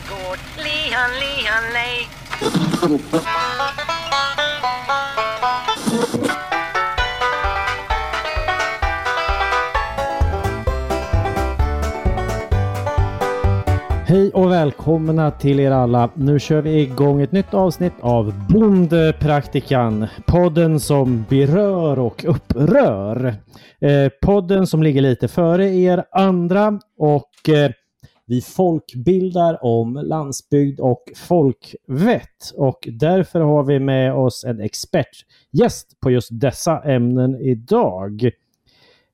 gård. Lihan, lihan, lej. Hej och välkomna till er alla. Nu kör vi igång ett nytt avsnitt av Bondepraktikan. Podden som berör och upprör. Eh, podden som ligger lite före er andra och eh, vi folkbildar om landsbygd och folkvett. Och därför har vi med oss en expertgäst på just dessa ämnen idag.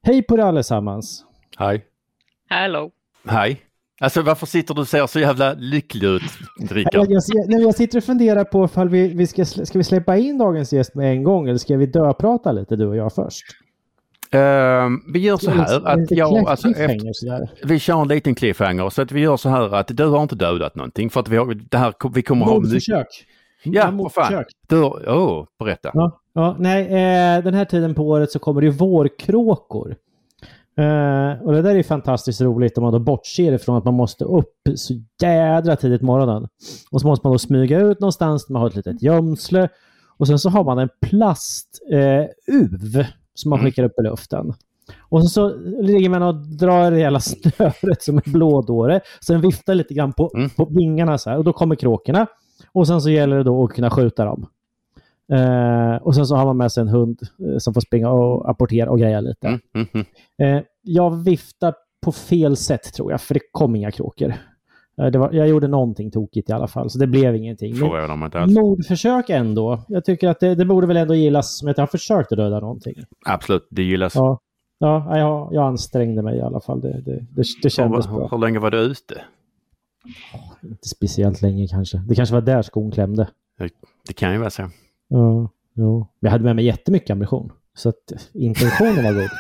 Hej på er allesammans! Hej. Hello. Hej. Alltså varför sitter du och ser så jävla lycklig ut, Rickard? Jag, jag, sitter och funderar på ifall vi, vi ska, ska vi släppa in dagens gäst med en gång eller ska vi döprata lite du och jag först? Ehm, vi gör så här att jag, alltså, efter, vi kör en liten cliffhanger så att vi gör så här att du har inte dödat någonting för att vi, har, det här, vi kommer ha. Mordförsök. Ja, vad fan. Du, oh, berätta. Ja, ja, nej, eh, den här tiden på året så kommer det ju vårkråkor. Eh, och det där är fantastiskt roligt om man då bortser ifrån att man måste upp så jädra tidigt på morgonen. Och så måste man då smyga ut någonstans man har ett litet gömsle. Och sen så har man en plastuv eh, uv som man Mm. skickar upp i luften. Och så, så ligger man och drar det hela snöret som en blådåre. Sen viftar lite grann på, Mm. på vingarna så här. Och då kommer kråkorna. Och sen så gäller det då att kunna skjuta dem. Eh, och sen så har man med sig en hund eh, som får springa och apportera och greja lite. Mm, mm, mm. Eh, jag viftar på fel sätt tror jag, för det kom inga kråkor. Eh, det var, jag gjorde någonting tokigt i alla fall, så det blev ingenting. Men mordförsök ändå. Jag tycker att det, det borde väl ändå gillas som att jag har försökt att döda någonting. Absolut, det gillas. Ja, ja jag, jag ansträngde mig i alla fall. Det, det, det, det kändes hur, bra. hur länge var du ute? Inte speciellt länge kanske. Det kanske var där skon klämde. Det kan ju vara så. Ja, jo. Jag hade med mig jättemycket ammunition. Så att intentionen var god.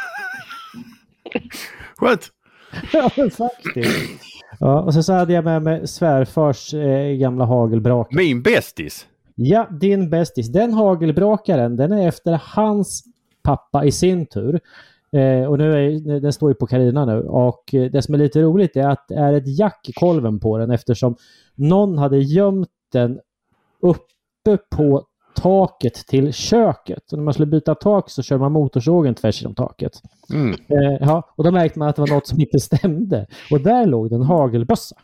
Skönt! Ja, men faktiskt. Ja, och sen så hade jag med mig svärfars eh, gamla hagelbrak. Min bästis! Ja, din bästis. Den hagelbrakaren, den är efter hans pappa i sin tur. Eh, och nu är, den står ju på Carina nu. Och eh, det som är lite roligt är att det är ett jack i kolven på den eftersom någon hade gömt den uppe på taket till köket. Och när man skulle byta tak så kör man motorsågen tvärs genom taket. Mm. Eh, ja, och då märkte man att det var något som inte stämde. Och där låg det en hagelbössa.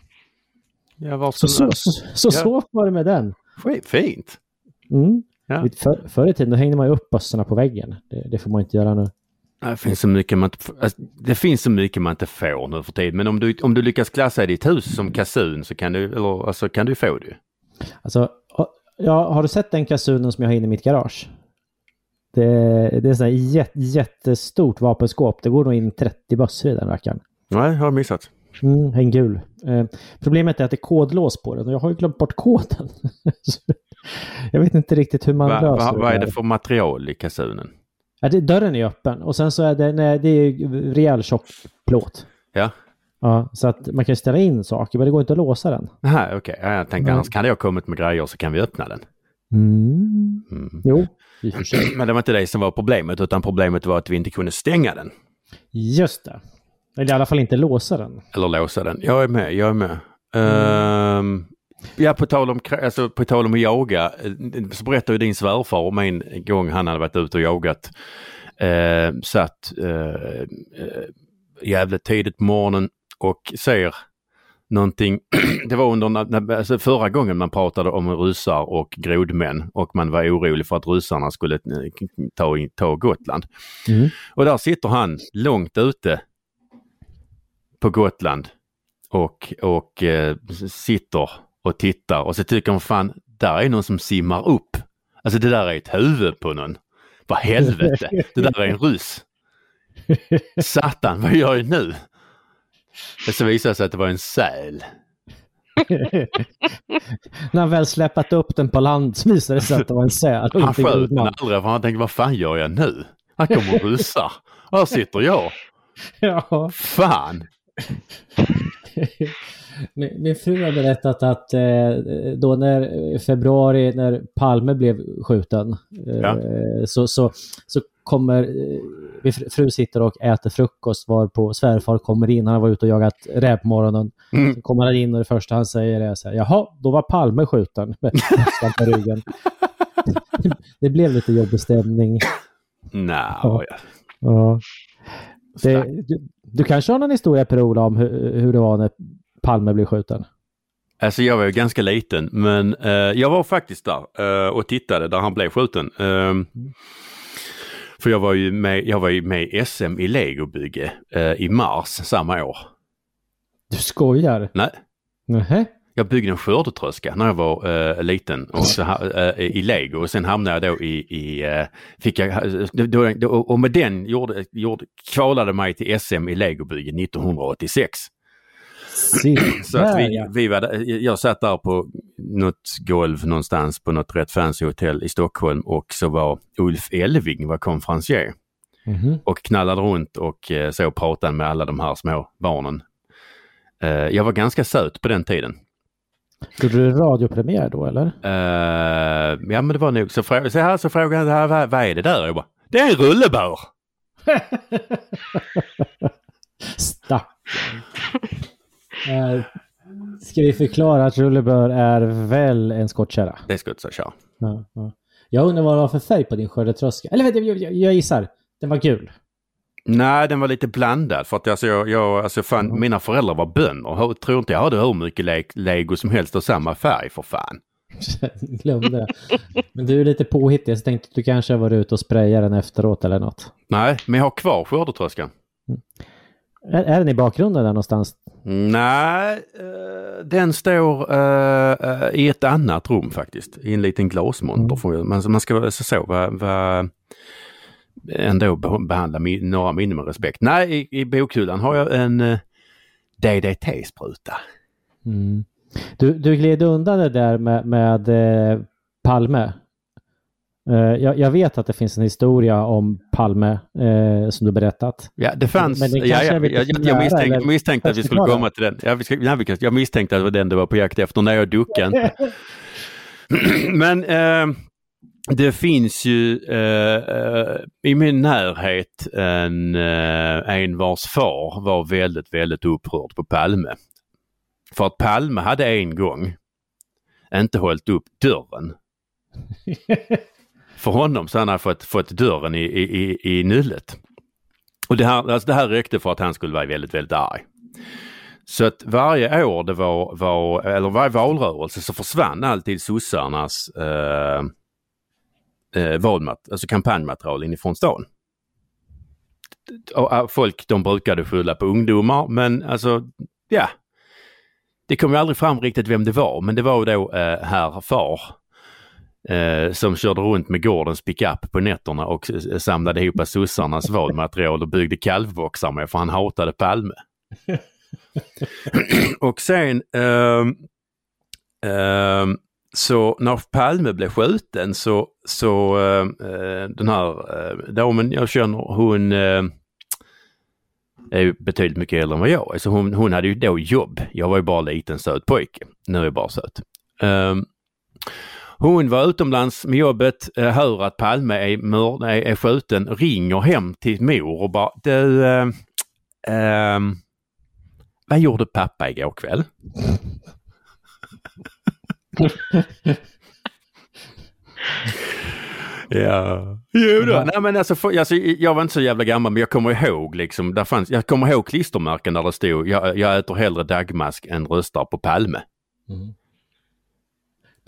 Ja, var Så, så, så, så, Ja. så var det med den. Fint! Mm. Ja. För, förr i tiden då hängde man ju upp bössorna på väggen. Det, det får man inte göra nu. Det finns så mycket man inte, alltså, det finns så mycket man inte får nu för tiden. Men om du, om du lyckas klassa ditt hus som kasun så kan du, eller, alltså, kan du få det. Alltså, ja, har du sett den kasunen som jag har inne i mitt garage? Det, det är ett jät, jättestort vapenskåp. Det går nog in 30 bössor i den rackaren. Nej, har jag missat. Mm, en gul. Eh, problemet är att det är kodlås på den och jag har ju glömt bort koden. Jag vet inte riktigt hur man Va, löser va, vad är det för material i kasunen? Ja, det, dörren är öppen och sen så är det, nej, det är rejäl tjock plåt. Ja. Ja, så att man kan ställa in saker men det går inte att låsa den. Nej, okej. Ja, jag tänkte Nej. annars kan det ha kommit med grejer så kan vi öppna den. Mm. Mm. Jo, i och för sig. Men det var inte det som var problemet utan problemet var att vi inte kunde stänga den. Just det. Eller i alla fall inte låsa den. Eller låsa den. Jag är med, jag är med. Ehm, ja, på tal, om, alltså, på tal om att jaga eh, så berättade ju din svärfar om en gång han hade varit ute och jagat. Uh, satt uh, uh, jävligt tidigt på morgonen och ser någonting. det var under när- alltså förra gången man pratade om ryssar och grodmän och man var orolig för att ryssarna skulle eh, ta, ta Gotland. Mm. Och där sitter han långt ute på Gotland och, och eh, sitter och tittar och så tycker han fan, där är någon som simmar upp. Alltså det där är ett huvud på någon. Vad helvete, det där är en ryss. Satan, vad gör jag nu? Och så visade det sig att det var en säl. När han väl släpat upp den på land så visade det sig att det var en säl. Han sköt den aldrig för han tänkte, vad fan gör jag nu? Här kommer ryssar. Här sitter jag. Ja. Fan! Min, min fru har berättat att eh, då när februari när Palme blev skjuten eh, Ja. så, så, så kommer, eh, min fru- sitter och äter frukost var på svärfar kommer in, han var ute och jagat räv på morgonen. Mm. Så kommer han in och det första han säger är så här, jaha, då var Palme skjuten med på ryggen. det blev lite jobbig stämning. Nja, Ja. ja. Ja. Det, du, du kanske har någon historia Per-Ola om hur, hur det var när Palme blev skjuten? Alltså jag var ju ganska liten men eh, jag var faktiskt där eh, och tittade där han blev skjuten. Eh, för jag var ju med, jag var ju med i SM i legobygge eh, i mars samma år. Du skojar? Nej, Nähä? jag byggde en skördetröska när jag var eh, liten och så, eh, i lego och sen hamnade jag då i, i eh, fick jag, då, då, då, och med den gjorde, gjorde, kvalade mig till SM i legobygge 1986. Så att vi, vi var, där- jag satt där på något golv någonstans på något rätt fancy hotell i Stockholm och så var Ulf Elving var konferencier Mhm. och knallade runt och eh, så pratade med alla de här små barnen. Eh, jag var ganska söt på den tiden. Gjorde du radiopremiär då eller? Eh, ja men det var nog så, frå- så här så frågade han vad, vad är det där? Jag bara, det är en rullebör! Stackarn. Eh, Ska vi förklara att rullebör är väl en skottkärra? Det inte säga. Ja, ja. Jag undrar vad det var för färg på din skördetröska. Eller vänta, jag, jag, jag gissar. Den var gul. Nej, den var lite blandad för att alltså, jag, jag, alltså, fan, Mm. mina föräldrar var bönder. Jag tror inte jag hade hur mycket le lego som helst av samma färg för fan. Glömde det. Men du är lite påhittig så tänkte att du kanske var ute och sprayade den efteråt eller något. Nej, men jag har kvar skördetröskan. Är, är den i bakgrunden där någonstans? Nej, eh, den står eh, eh, i ett annat rum faktiskt. I en liten glasmonter. Mm. Man, man ska så, va, va, ändå be- behandla några minnen med respekt. Nej, i, i bokhyllan har jag en DDT-spruta. Mm. Du, du gled undan det där med, med eh, Palme. Eh, jag, jag vet att det finns en historia om Palme eh, som du berättat. Ja, det fanns. Men den ja, ja, jag, jag, jag, misstänkte, eller? jag misstänkte att vi skulle komma till den. Ja, vi ska, nej, vi kan, jag misstänkte att det var den du var på jakt efter när jag duckade inte. Men eh, det finns ju eh, eh, i min närhet en, eh, en vars far var väldigt, väldigt upprörd på Palme. För att Palme hade en gång inte hållit upp dörren. För honom så han hade fått, fått dörren i, i, i, i nyllet. Och det här, alltså det här räckte för att han skulle vara väldigt, väldigt arg. Så att varje år det var, var eller varje valrörelse så försvann alltid sossarnas eh, eh, valmat, alltså kampanjmaterial inifrån stan. Och, eh, folk de brukade skylla på ungdomar men alltså ja. Det kom ju aldrig fram riktigt vem det var men det var då eh, herr far eh, som körde runt med gårdens pickup på nätterna och samlade ihop sossarnas valmaterial och byggde kalvboxar med för han hatade Palme. och sen eh, eh, så när Palme blev skjuten så, så ehm, eh, den här eh, damen jag känner hon eh, är ju betydligt mycket äldre än vad jag är. Så hon, hon hade ju då jobb. Jag var ju bara liten söt pojke. Nu är jag bara söt. Ehm, hon var utomlands med jobbet, eh, hör att Palme är, mörd, är, är skjuten, ringer hem till mor och bara du, eh, ehm, vad gjorde pappa igår kväll? Ja, jo då. Nej men alltså, för, alltså, jag var inte så jävla gammal men jag kommer ihåg liksom, där fanns, jag kommer ihåg klistermärken där det stod jag, jag äter hellre dagmask än röstar på Palme.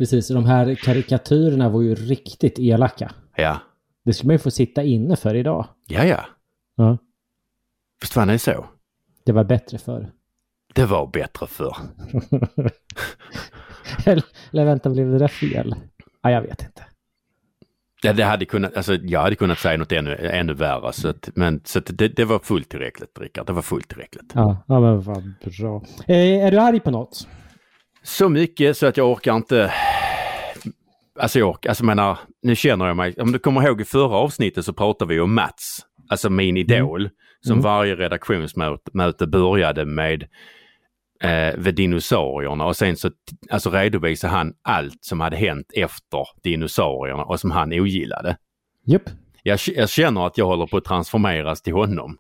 Precis, de här karikatyrerna var ju riktigt elaka. Ja, Det skulle man ju få sitta inne för idag. ja, ja. Ja. Visst var det så? Det var bättre för. Det var bättre förr. eller, eller vänta, blev det där fel? Ja, jag vet inte. Ja, det hade kunnat, alltså, jag hade kunnat säga något ännu, ännu värre. Så att, men så att det, det var fullt tillräckligt, Rickard. Det var fullt tillräckligt. Ja, ja men vad bra. Eh, är du arg på något? Så mycket så att jag orkar inte... Alltså jag alltså menar, nu känner jag mig... Om du kommer ihåg i förra avsnittet så pratade vi om Mats, alltså min idol, som Mm. varje redaktionsmöte möte började med eh, vid dinosaurierna och sen så alltså redovisade han allt som hade hänt efter dinosaurierna och som han ogillade. Jupp. Jag, jag känner att jag håller på att transformeras till honom.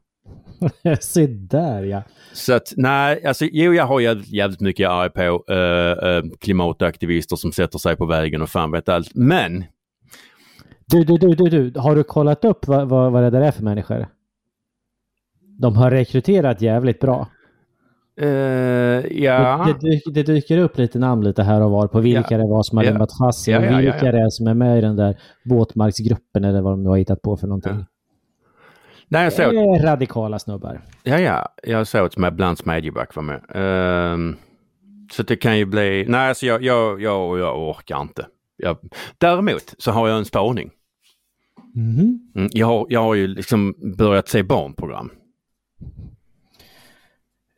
Se där ja. Så att nej, alltså jo jag har jävligt, jävligt mycket arg på uh, uh, klimataktivister som sätter sig på vägen och fan vet allt. Men Du, du, du, du, du. har du kollat upp vad, vad, vad det där är för människor? De har rekryterat jävligt bra. uh, ja, Det, det, dyker, det dyker upp lite namn lite här och var på vilka Ja. det var som har Ja. lämnat fast sig och vilka det är som är med i den där våtmarksgruppen eller vad de nu har hittat på för någonting. Nej jag Det såg, är radikala snubbar. ja ja, jag såg att bland Smedjeback var med. Ehm, så det kan ju bli, nej alltså jag, jag, jag, jag orkar inte. Jag, däremot så har jag en spaning. Mhm. Mm, jag, har, jag har ju liksom börjat se barnprogram.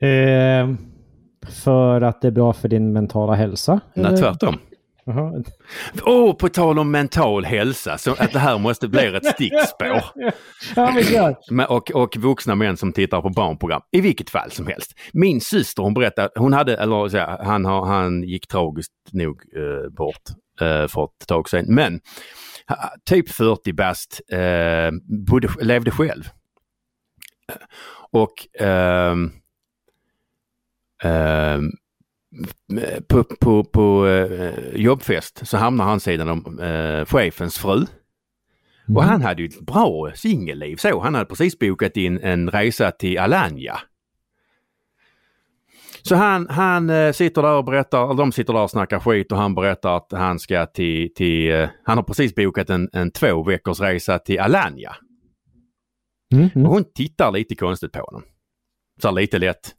Eh, för att det är bra för din mentala hälsa? Nej, eller? tvärtom. Åh, på tal om mental hälsa, så att det här måste bli ett stickspår. Ja, Och, och vuxna män som tittar på barnprogram. I vilket fall som helst. Min syster hon berättade, hon hade, eller så här, han, har, han gick tragiskt nog eh, bort eh, för ett tag sedan. Men typ 40 bast, eh, bodde, levde själv. Och ehm, på, på, på eh, jobbfest så hamnar han sidan om eh, chefens fru. Och han hade ju ett bra singelliv så. Han hade precis bokat in en resa till Alanya. Så han, han eh, sitter där och berättar, de sitter där och snackar skit och han berättar att han ska till, till eh, han har precis bokat en, en två veckors resa till Alanya. Mm, mm. Och hon tittar lite konstigt på honom. Så lite lätt.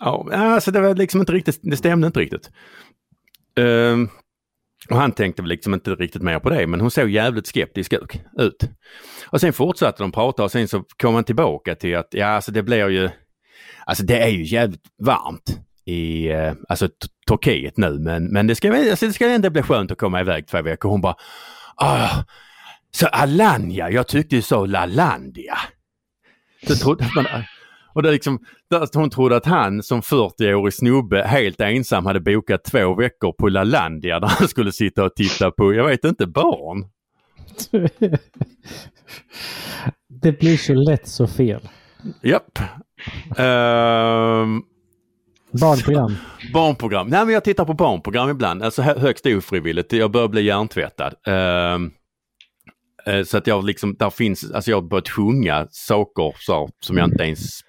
Ja, alltså det var liksom inte riktigt, det stämde inte riktigt. Ehm, och han tänkte väl liksom inte riktigt mer på det, men hon såg jävligt skeptisk ut- Och sen fortsatte de prata och sen så kom han tillbaka till att, ja alltså det blir ju, alltså det är ju jävligt varmt i, eh, alltså Turkiet nu, men, men det ska, alltså det ska ändå bli skönt att komma iväg två veckor. Hon bara, ah, så Alanya, jag tyckte du sa Lalandia. Så trodde man, och det liksom, där hon trodde att han som 40-årig snubbe helt ensam hade bokat två veckor på Lalandia där han skulle sitta och titta på, jag vet inte, barn. Det blir så lätt så fel. Japp. Ehm, Barnprogram. barnprogram. Nej men jag tittar på barnprogram ibland, alltså hö- högst ofrivilligt. Jag börjar bli hjärntvättad. Eh, så att jag liksom, där finns, alltså jag har börjat sjunga saker så, som jag inte ens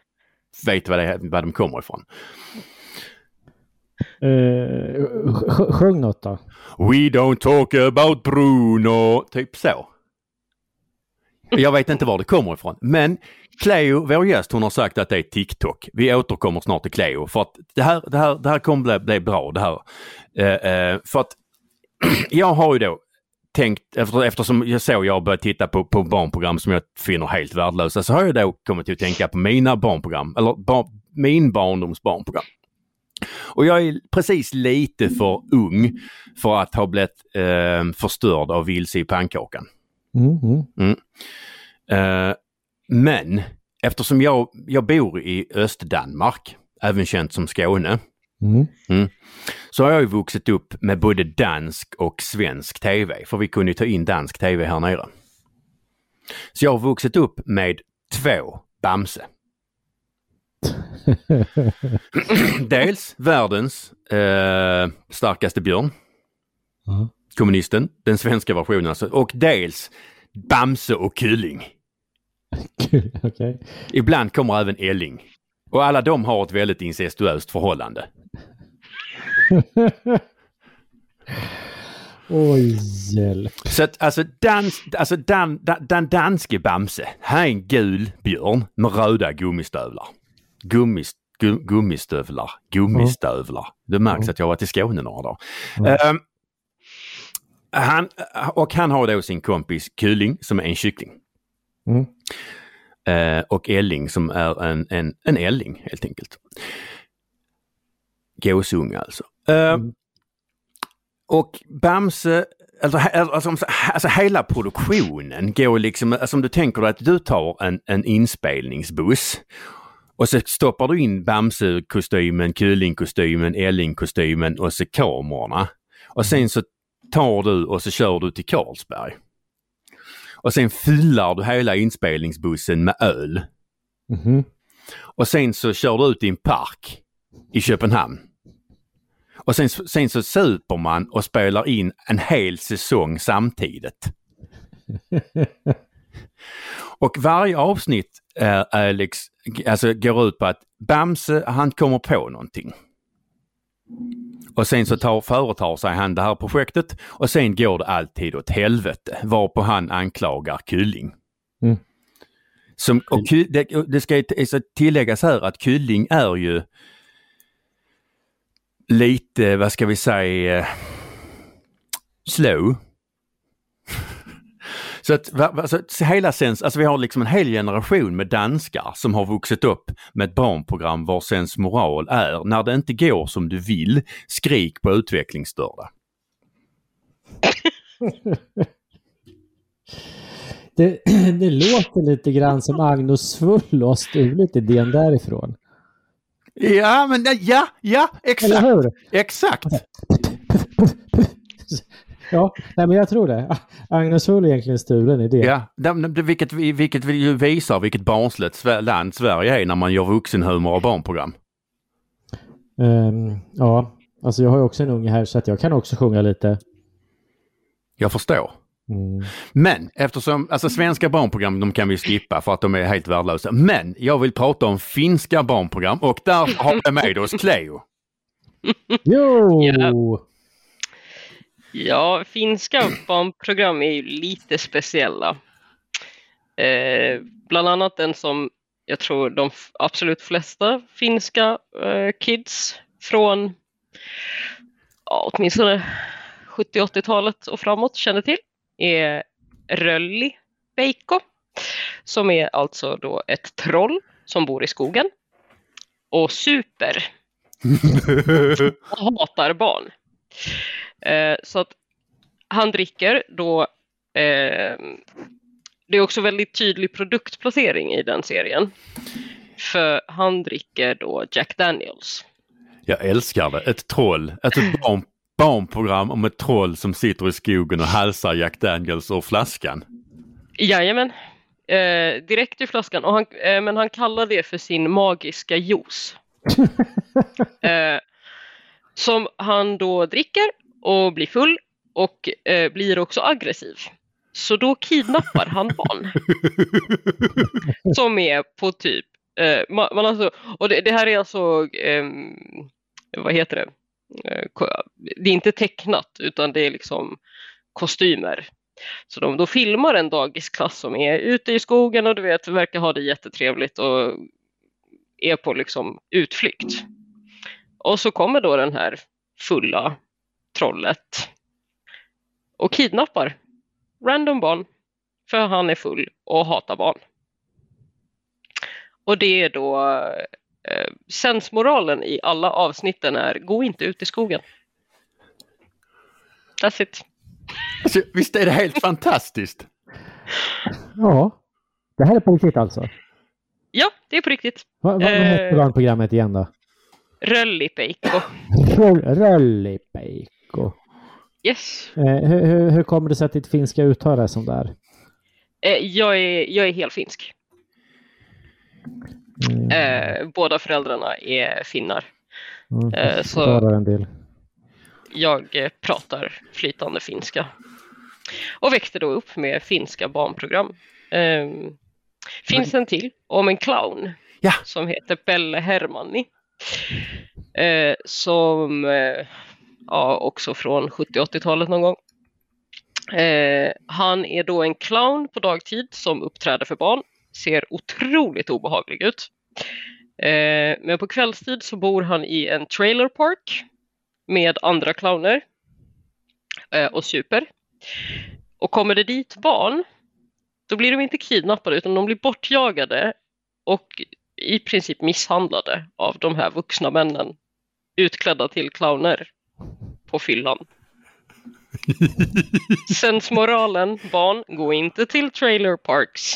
vet vad, det, vad de kommer ifrån. Uh, sjung något då. We don't talk about Bruno. Typ så. Jag vet inte var det kommer ifrån. Men Cleo, vår gäst, hon har sagt att det är TikTok. Vi återkommer snart till Cleo för att det här, det här, det här kommer bli, bli bra det här. Eh, eh, för att jag har ju då tänkt, efter, eftersom jag såg jag börjat titta på, på barnprogram som jag finner helt värdelösa, så har jag då kommit att tänka på mina barnprogram, eller bar, min barndoms barnprogram. Och jag är precis lite för ung för att ha blivit eh, förstörd av vilse i pannkakan. Mm, mm. Eh, men eftersom jag, jag bor i Östdanmark, även känt som Skåne, Mm. så har jag ju vuxit upp med både dansk och svensk tv, för vi kunde ju ta in dansk tv här nere. Så jag har vuxit upp med två Bamse. Dels världens eh, starkaste björn, Ja. kommunisten, den svenska versionen alltså, och dels Bamse och Kylling. Kul, okej. Ibland kommer även Elling. Och alla de har ett väldigt incestuöst förhållande. Oj, hjälp. Så att alltså, dans, alltså dan, dan, den danske Bamse, han är en gul björn med röda gummistövlar. Gummis, gu, gummistövlar, gummistövlar. Det märks att jag har varit i Skåne några dagar. Ehm, han, och han har då sin kompis Kyling som är en kyckling. Mm. Eh, och Elling som är en, en, en älling helt enkelt. Gåsunge alltså. Eh, Och Bamse, alltså, he- alltså, alltså hela produktionen går liksom, alltså om du tänker dig att du tar en, en inspelningsbuss och så stoppar du in Bamse-kostymen, Kylling-kostymen, Elling-kostymen och så kamerorna. Och sen så tar du och så kör du till Carlsberg. Och sen fyllar du hela inspelningsbussen med öl. Mhm. Och sen så kör du ut i en park i Köpenhamn. Och sen, sen så super man och spelar in en hel säsong samtidigt. Och varje avsnitt är, är liksom, alltså går ut på att Bamse han kommer på någonting. Och sen så tar, företar sig han det här projektet och sen går det alltid åt helvete varpå han anklagar Kylling. Mm. Som, och Ky- det, det ska tilläggas här att Kylling är ju lite, vad ska vi säga, eh, slow. Så att va- va- så att hela sens, alltså vi har liksom en hel generation med danskar som har vuxit upp med ett barnprogram vars sens moral är när det inte går som du vill, skrik på utvecklingsstörda. Det, det låter lite grann som Agnus Full och har stulit idén därifrån. Ja, men ja, ja, Eller exakt, hur? exakt. Ja, nej, men jag tror det. Agnes Full är egentligen stulen idé. Ja, det, det, vilket, vi- vilket vi ju visar vilket barnsligt land Sverige är när man gör vuxenhumor och barnprogram. Ehm, ja, alltså jag har ju också en unge här så att jag kan också sjunga lite. Jag förstår. Mm. Men eftersom, alltså svenska barnprogram de kan vi skippa för att de är helt värdelösa. Men jag vill prata om finska barnprogram och där har vi med oss Cleo. Jo! Ja. Ja, finska barnprogram är ju lite speciella. Eh, bland annat den som jag tror de absolut flesta finska eh, kids från ja, åtminstone 70-80-talet och framåt känner till är Rölli Veikko som är alltså då ett troll som bor i skogen och super och hatar barn. Eh, så att han dricker då eh, det är också väldigt tydlig produktplacering i den serien. För han dricker då Jack Daniels. Jag älskar det. Ett troll, ett barn, barnprogram om ett troll som sitter i skogen och halsar Jack Daniels ur flaskan. Jajamän. Eh, direkt ur flaskan. Och han, eh, men han kallar det för sin magiska juice. eh, som han då dricker och blir full och eh, blir också aggressiv. Så då kidnappar han barn. som är på typ, eh, man, man alltså, och det, det här är alltså, ehm, vad heter det? Eh, det är inte tecknat utan det är liksom kostymer. Så de då filmar en dagisklass som är ute i skogen och du vet verkar ha det jättetrevligt och är på liksom utflykt. Och så kommer då den här fulla trollet och kidnappar random barn för han är full och hatar barn. Och det är då eh, sensmoralen i alla avsnitten är gå inte ut i skogen. That's it. Alltså, visst är det helt fantastiskt? Ja. Det här är på riktigt alltså. Ja, det är på riktigt. Vad, vad, vad Eh. heter barnprogrammet igen då? Röllipeikko. Roll- Röllipeikko. Yes. Eh, hur, hur, hur kommer det sig att ditt finska uttalas som där? Eh, jag, är, jag är helfinsk. Mm, Eh, båda föräldrarna är finnar. mm, eh, så- en del. Jag eh, pratar flytande finska. Och växte då upp med finska barnprogram. Eh, finns en till om en clown Ja. som heter Pelle Hermanni. Eh, som eh, ja, också från 70-80-talet någon gång. Eh, han är då en clown på dagtid som uppträder för barn. Ser otroligt obehaglig ut. Eh, men på kvällstid så bor han i en trailer park med andra clowner eh, och super. Och kommer det dit barn, då blir de inte kidnappade utan de blir bortjagade och i princip misshandlade av de här vuxna männen utklädda till clowner på fyllan. Sensmoralen, barn, gå inte till trailer parks.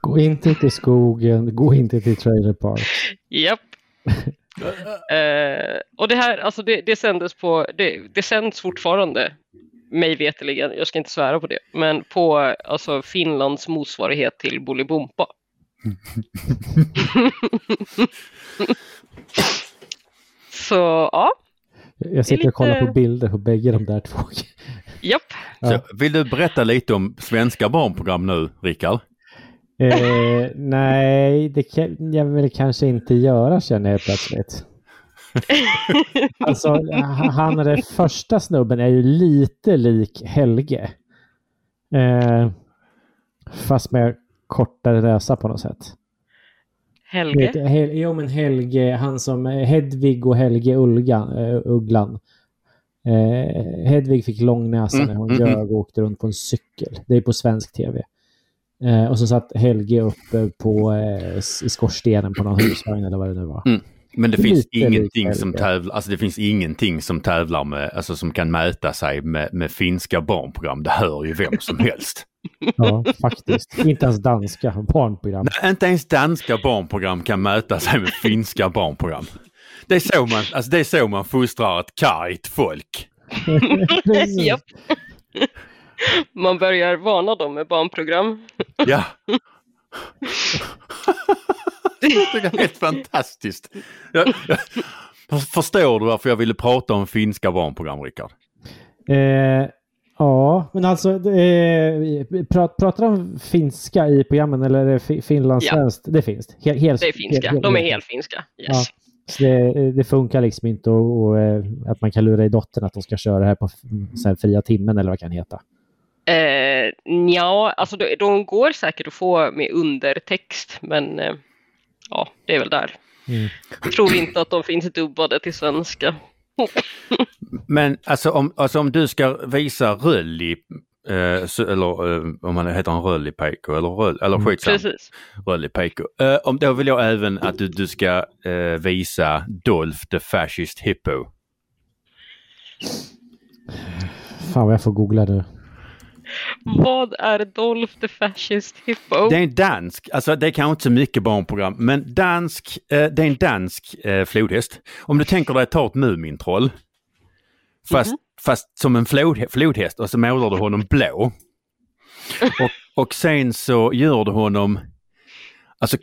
Gå inte till skogen, gå inte till trailer park. Japp. Eh, och det här, alltså det, det sändes på, det, det sänds fortfarande mig veterligen, jag ska inte svära på det, men på alltså, Finlands motsvarighet till Bolibompa. Så ja, Jag sitter och kollar lite- på bilder på bägge de där två. japp. Ja. Så, vill du berätta lite om svenska barnprogram nu, Rickard? Eh, nej, det kan jag väl kanske inte göra känner jag plötsligt. alltså, ha- han är den första snubben är ju lite lik Helge. Eh, fast med kortare näsa på något sätt. Helge. Vet, Hel, jo men Helge, han som Hedvig och Helge Ulgan, eh, Ugglan. Eh, Hedvig fick lång näsa Mm, när hon mm, ljög och åkte runt på en cykel. Det är på svensk tv. Eh, och så satt Helge uppe på, eh, i skorstenen på någon husvagn eller vad det nu var. Mm. Men det Lite finns ingenting som tävlar, alltså det finns ingenting som tävlar med, alltså som kan mäta sig med, med finska barnprogram. Det hör ju vem som helst. Ja, faktiskt. Inte ens danska barnprogram. Nej, Inte ens danska barnprogram kan mäta sig med finska barnprogram. Det är så man, alltså det är så man fostrar ett kargt folk. Japp. Man börjar varna dem med barnprogram. Ja. det är helt fantastiskt. Jag, jag, förstår du varför jag ville prata om finska barnprogram, Rickard? Eh, ja, men alltså eh, prat, pratar de finska i programmen eller är det fi- finlandssvenskt? Det finns. Hel, hel, Det är finska. hel- De är hel- helfinska. Ja. Yes. Så det, det funkar liksom inte och, och, eh, att man kan lura i dottern att de ska köra det här på så fria timmen eller vad det kan heta. Eh, ja, alltså de, de går säkert att få med undertext, men eh, ja, det är väl där. Mm. Jag tror inte att de finns dubbade till svenska. Men alltså om, alltså om du ska visa rölli, eh, så- eller eh, om man heter en röllipeiko eller, röll, eller Mm. skitsamma, Precis. röllipeiko. Eh, om, då vill jag även att du, du ska eh, visa Dolph the Fascist Hippo. Fan vad jag får googla nu. Vad är Dolph the Fascist Hippo? Det är en dansk, alltså det är kanske inte så mycket barnprogram, men dansk, eh, det är en dansk eh, flodhäst. Om du tänker dig ta ett Mumintroll, fast, fast som en flod, flodhäst och så målar du honom blå. Och, och sen så gör du honom, alltså,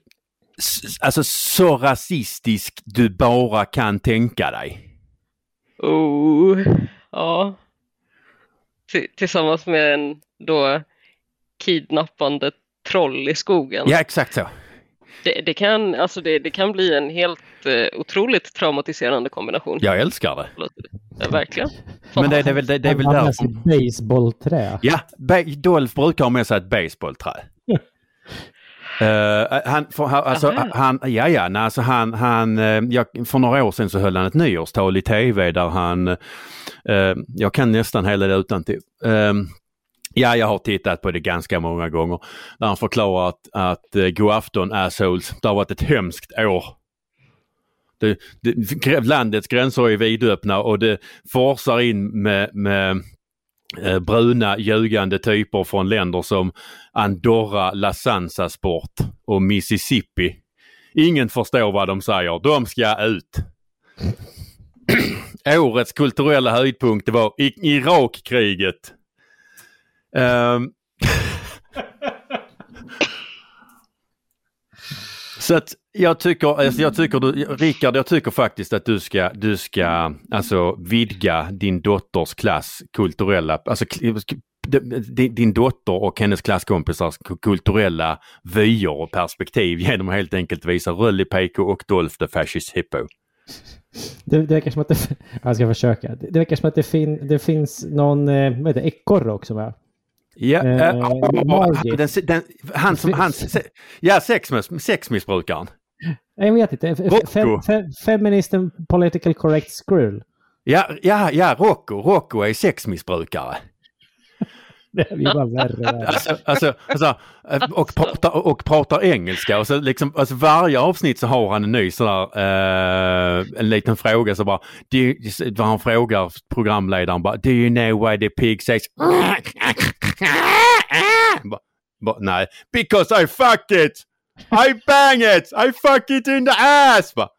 alltså så rasistisk du bara kan tänka dig. Oh, ja. Tillsammans med en då kidnappande troll i skogen. Ja, exakt så. Det, det, kan, alltså det, det kan bli en helt eh, otroligt traumatiserande kombination. Jag älskar det. Ja, verkligen. Men det, det, är väl, det, det är väl Han har baseballträ. Ja, Dolph brukar ha med sig ett baseballträ. Eh, han, för, han, alltså, han, ja, ja, nej, alltså han, han, eh, jag, för några år sedan så höll han ett nyårstal i tv där han, eh, jag kan nästan hela det utan till. ja, jag har tittat på det ganska många gånger. Där han förklarar att, att uh, god afton assholes, det har varit ett hemskt år. Det, det, landets gränser är vidöppna och det forsar in med, med eh, bruna ljugande typer från länder som Andorra, La Sansa Sport och Mississippi. Ingen förstår vad de säger. De ska ut. Årets kulturella höjdpunkt det var Irakkriget. Ehm. Så att jag tycker, alltså jag tycker du, Rickard, jag tycker faktiskt att du ska, du ska alltså vidga din dotters klass kulturella, alltså din dotter och hennes klasskompisars kulturella vyer och perspektiv genom att helt enkelt visa Röllipeiko och Dolph the Fascist Hippo. Det, det verkar som att det... Jag ska försöka. Det, det verkar som att det, fin, det finns någon eh, vad heter det, ekorre också va? Ja, Eh, Margit. den, den, han som, han, ja sexmiss, sexmissbrukaren. Jag vet inte. Fe, fe, feminist and political correct scroll. Ja, ja, ja, Rocco, Rocco är sexmissbrukare. Det blir bara värre och värre. Alltså, alltså, alltså, eh, och, pratar, och pratar engelska och så liksom, alltså varje avsnitt så har han en ny sådär, eh, en liten fråga så bara, do you, vad han frågar programledaren bara, do you know why the pig says bara, bara, nej, because I fuck it! I bang it! I fuck it in the ass! Bara,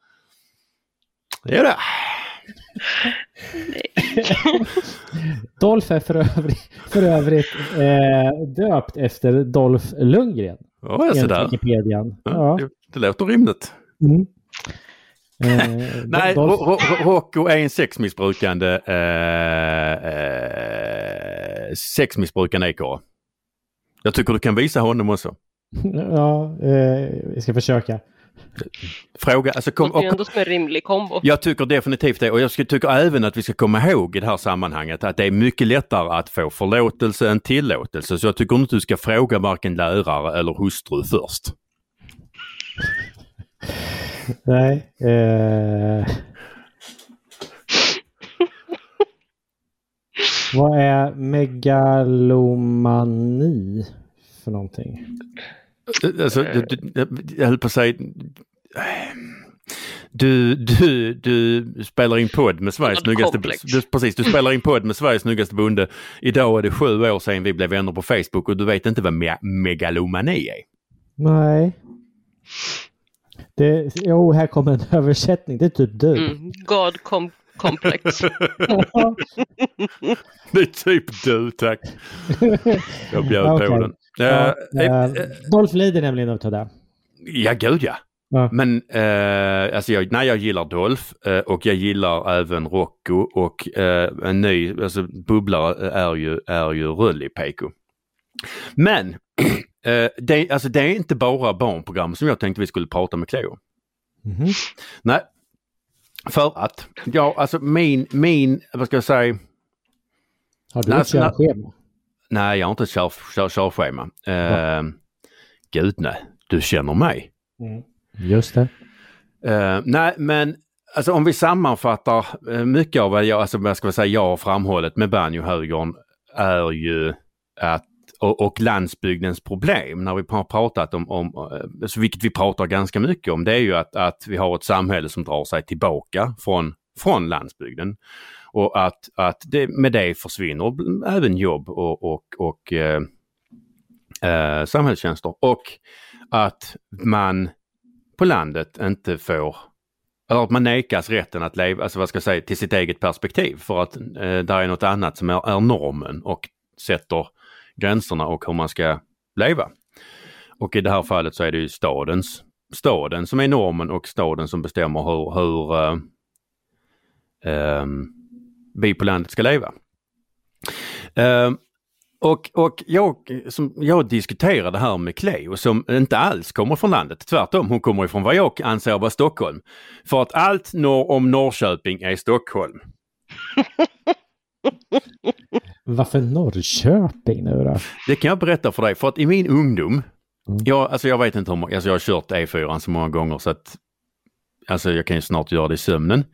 det är det. Dolph är för övrigt, för övrigt eh, döpt efter Dolph Lundgren. Ja, enligt sådär. Wikipedian. Ja, det, det låter rimligt. Mm. Eh, Nej, Dolph- Rocco är en sexmissbrukande eh, eh, sexmissbrukande ekorre. Jag tycker du kan visa honom också. Ja, eh, vi ska försöka. Fråga, alltså kom, Det är och, ändå som en rimlig kombo. jag tycker definitivt det och jag tycker även att vi ska komma ihåg i det här sammanhanget att det är mycket lättare att få förlåtelse än tillåtelse. Så jag tycker inte du ska fråga varken lärare eller hustru först. Nej. Eh... Vad är megalomani för någonting? Alltså, du, du, jag höll på att säga... Du, du, du spelar in podd med Sveriges snyggaste... Du, precis, du spelar in podd med Sveriges snyggaste bonde. Idag är det sju år sedan vi blev vänner på Facebook och du vet inte vad me megalomani är. Nej. Det, jo, här kommer en översättning. Det är typ du. Mm. God com complex. Det är typ du, tack. Jag bjöd på Okej. den. Ja, Eh, eh, eh, Dolph lider nämligen av det. Ja, gud ja. Ja. Men eh, alltså jag, nej, jag gillar Dolph eh, och jag gillar även Rocco och eh, en ny, alltså bubblare är ju, är ju Rulli-Peko. Men eh, det, alltså, det är inte bara barnprogram som jag tänkte vi skulle prata med Cleo. Mhm. Nej, för att, ja alltså min, min, vad ska jag säga, Har du ett så när- körschema? nej jag har inte ett kör- kör- körschema. Eh, Gud nej, du känner mig. Mm. Just det. Eh, nej, men alltså om vi sammanfattar uh, mycket av vad jag, alltså, vad ska jag säga, jag har framhållit med Banjo-högern är ju att och, och landsbygdens problem när vi har pratat om, om eh, alltså vilket vi pratar ganska mycket om, det är ju att, att vi har ett samhälle som drar sig tillbaka från, från landsbygden. Och att, att det, med det försvinner även jobb och, och, och eh, eh, samhällstjänster. Och att man på landet inte får, eller att man nekas rätten att leva, alltså vad ska jag säga, till sitt eget perspektiv för att eh, där är något annat som är, är normen och sätter gränserna och hur man ska leva. Och i det här fallet så är det ju stadens, staden som är normen och staden som bestämmer hur, hur uh, uh, vi på landet ska leva. Uh, och, och jag, som, jag diskuterade här med Cleo som inte alls kommer från landet. Tvärtom, hon kommer ifrån vad jag anser vara Stockholm. För att allt norr om Norrköping är Stockholm. Varför Norrköping nu då? Det kan jag berätta för dig, för att i min ungdom, Mm. jag, alltså jag vet inte hur många, alltså jag har kört E4 så många gånger så att alltså jag kan ju snart göra det i sömnen.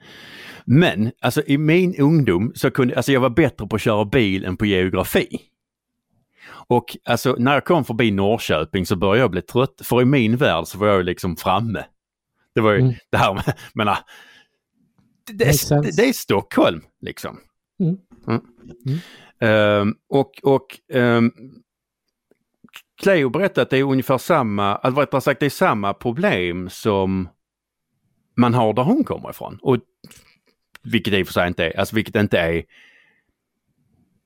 Men alltså i min ungdom så kunde, alltså jag var bättre på att köra bil än på geografi. Och alltså när jag kom förbi Norrköping så började jag bli trött, för i min värld så var jag liksom framme. Det var ju Mm. det här med, menar, det, det, det är Stockholm liksom. Mm. Mm. Ehm, och och um, Cleo berättade att det är ungefär samma, att rättare sagt det är samma problem som man har där hon kommer ifrån. Och, vilket i och för sig inte är, alltså vilket inte är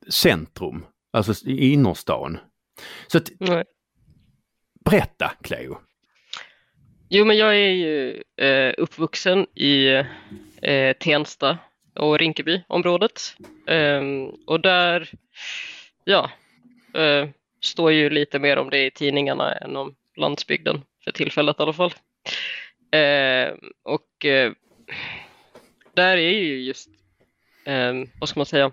centrum, alltså i innerstan. Så att, Nej. berätta Cleo. Jo, men jag är ju eh, uppvuxen i eh, Tensta och Rinkebyområdet. Ehm, och där, ja, eh, står ju lite mer om det i tidningarna än om landsbygden för tillfället i alla fall. Ehm, och eh, där är ju just, ehm, vad ska man säga,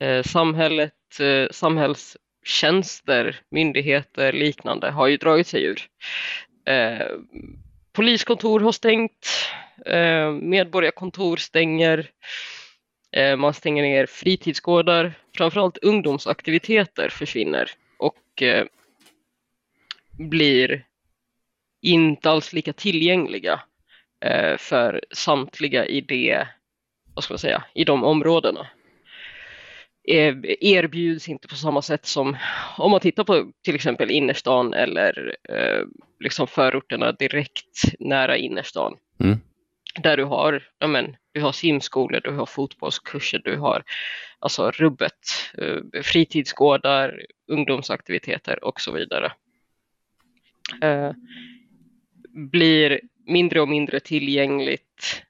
eh, samhället, eh, samhällstjänster, myndigheter, liknande har ju dragit sig ur. Ehm, Poliskontor har stängt, eh, medborgarkontor stänger, eh, man stänger ner fritidsgårdar, framförallt ungdomsaktiviteter försvinner och eh, blir inte alls lika tillgängliga eh, för samtliga i det, vad ska man säga, i de områdena. Eh, erbjuds inte på samma sätt som om man tittar på till exempel innerstan eller eh, liksom förorterna direkt nära innerstan. Mm. Där du har ja, men, du har simskolor, du har fotbollskurser, du har alltså rubbet, eh, fritidsgårdar, ungdomsaktiviteter och så vidare. Eh, blir mindre och mindre tillgängligt.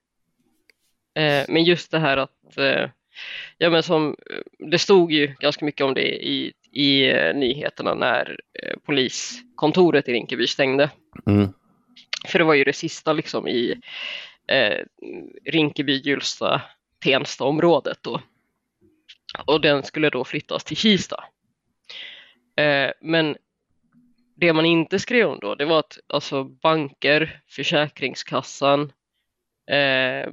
Eh, men just det här att, eh, ja men som, det stod ju ganska mycket om det i, i eh, nyheterna när eh, poliskontoret i Rinkeby stängde. Mm. För det var ju det sista liksom i eh, Rinkeby, Hjulsta, Tensta-området då. Och den skulle då flyttas till Kista. Eh, men det man inte skrev om då, det var att alltså banker, Försäkringskassan, eh,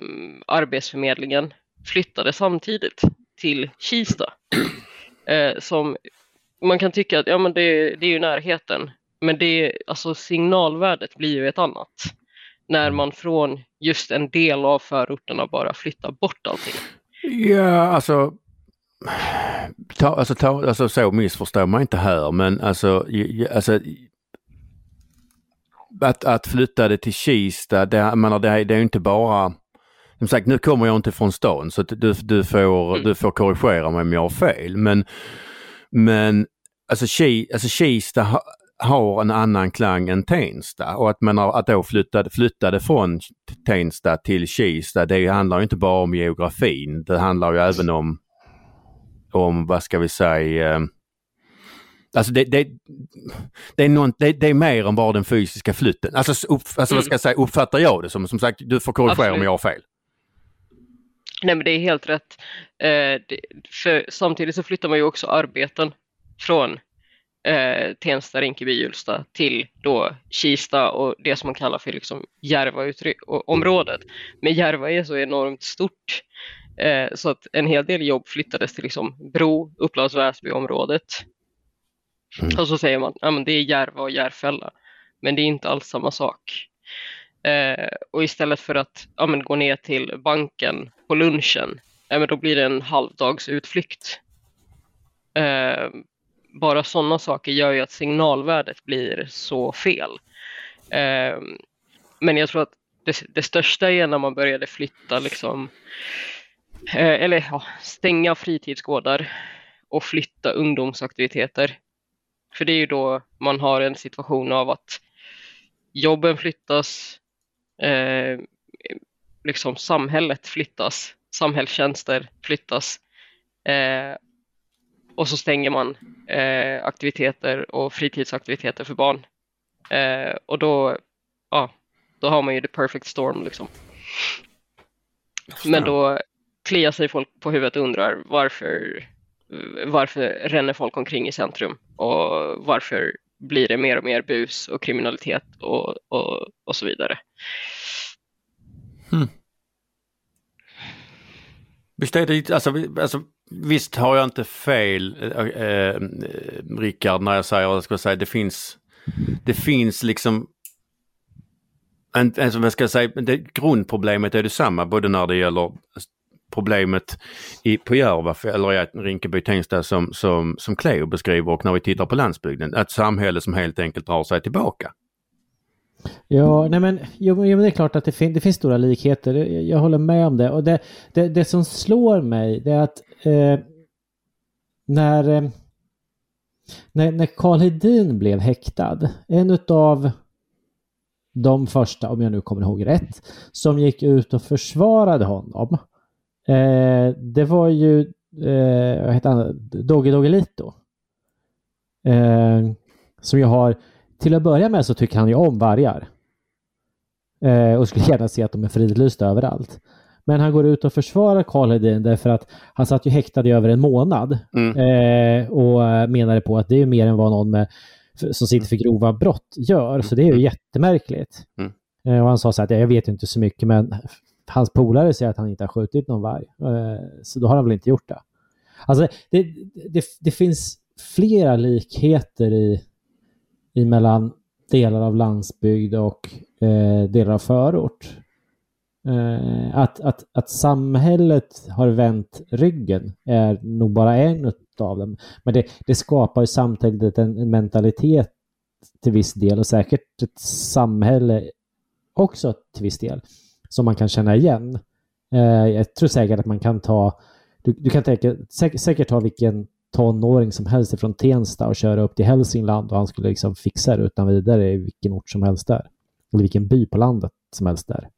Arbetsförmedlingen flyttade samtidigt till Kista. Eh, som man kan tycka att ja, men det, det är ju närheten, men det, alltså signalvärdet blir ju ett annat. När man från just en del av förorterna bara flyttar bort allting. Ja, alltså, ta, alltså, ta, alltså så missförstår man inte här men alltså, alltså att, att flytta det till Kista, det, menar, det, är- det är inte bara som sagt, nu kommer jag inte från stan så du, du, får, Mm. du får korrigera mig om jag har fel. Men, men alltså, Ki, alltså Kista ha, har en annan klang än Tensta och att, menar, att då flyttade, flyttade från Tensta till Kista, det handlar ju inte bara om geografin. Det handlar ju även om, om vad ska vi säga, eh, Alltså det, det, det, är någon, det, det är mer än bara den fysiska flytten. Alltså, upp, alltså vad ska jag säga, uppfattar jag det som? Som sagt, du får korrigera om jag har fel. Nej men det är helt rätt. Eh, det, för samtidigt så flyttar man ju också arbeten från eh, Tensta, Rinkeby, Hjulsta till då Kista och det som man kallar för liksom Järva-området. Men Järva är så enormt stort eh, så att en hel del jobb flyttades till liksom Bro, Upplands Väsby-området. Mm. Och så säger man att ja, det är Järva och Järfälla. Men det är inte alls samma sak. Eh, och istället för att ja, men, gå ner till banken på lunchen, ja, men, då blir det en halvdags utflykt. Eh, bara sådana saker gör ju att signalvärdet blir så fel. Eh, men jag tror att det, det största är när man började flytta, liksom, eh, eller ja, stänga fritidsgårdar och flytta ungdomsaktiviteter. För det är ju då man har en situation av att jobben flyttas, eh, liksom samhället flyttas, samhällstjänster flyttas eh, och så stänger man eh, aktiviteter och fritidsaktiviteter för barn. Eh, och då, ja, då har man ju the perfect storm liksom. Men då kliar sig folk på huvudet och undrar varför, varför ränner folk omkring i centrum och varför blir det mer och mer bus och kriminalitet och, och, och så vidare. Visst är det, alltså, alltså, visst har jag inte fel eh, eh, Rickard när jag säger, jag ska säga, det finns, det finns liksom en, en, vad ska jag säga, det, grundproblemet är detsamma både när det gäller problemet i, på Järva eller i Rinkeby Tensta som, som, som Cleo beskriver och när vi tittar på landsbygden. Ett samhälle som helt enkelt drar sig tillbaka. Ja, nej men, jo, jo, men det är klart att det, fin det finns stora likheter. Jag, jag håller med om det. Och det, det, det som slår mig det är att eh, när, eh, när, när Karl Hedin blev häktad, en av de första, om jag nu kommer ihåg rätt, som gick ut och försvarade honom. Eh, det var ju, eh, vad heter han, Dogge Doggelito. Eh, som jag har till att börja med så tycker han ju om vargar. Eh, och skulle gärna se att de är fridlysta överallt. Men han går ut och försvarar Karl Hedin därför att han satt ju häktad i över en månad. Mm. Eh, och menade på att det är mer än vad någon med, som sitter för grova brott gör. Så det är ju jättemärkligt. Mm. Eh, och han sa så här att jag vet inte så mycket men hans polare säger att han inte har skjutit någon varg. Eh, så då har han väl inte gjort det. Alltså det, det, det finns flera likheter i, i mellan delar av landsbygd och eh, delar av förort. Eh, att, att, att samhället har vänt ryggen är nog bara en av dem. Men det, det skapar ju samtidigt en, en mentalitet till viss del och säkert ett samhälle också till viss del som man kan känna igen. Eh, jag tror säkert att man kan ta, du, du kan tänka, säkert, säkert ta vilken tonåring som helst från Tensta och köra upp till Hälsingland och han skulle liksom fixa det utan vidare i vilken ort som helst där. Eller vilken by på landet som helst där.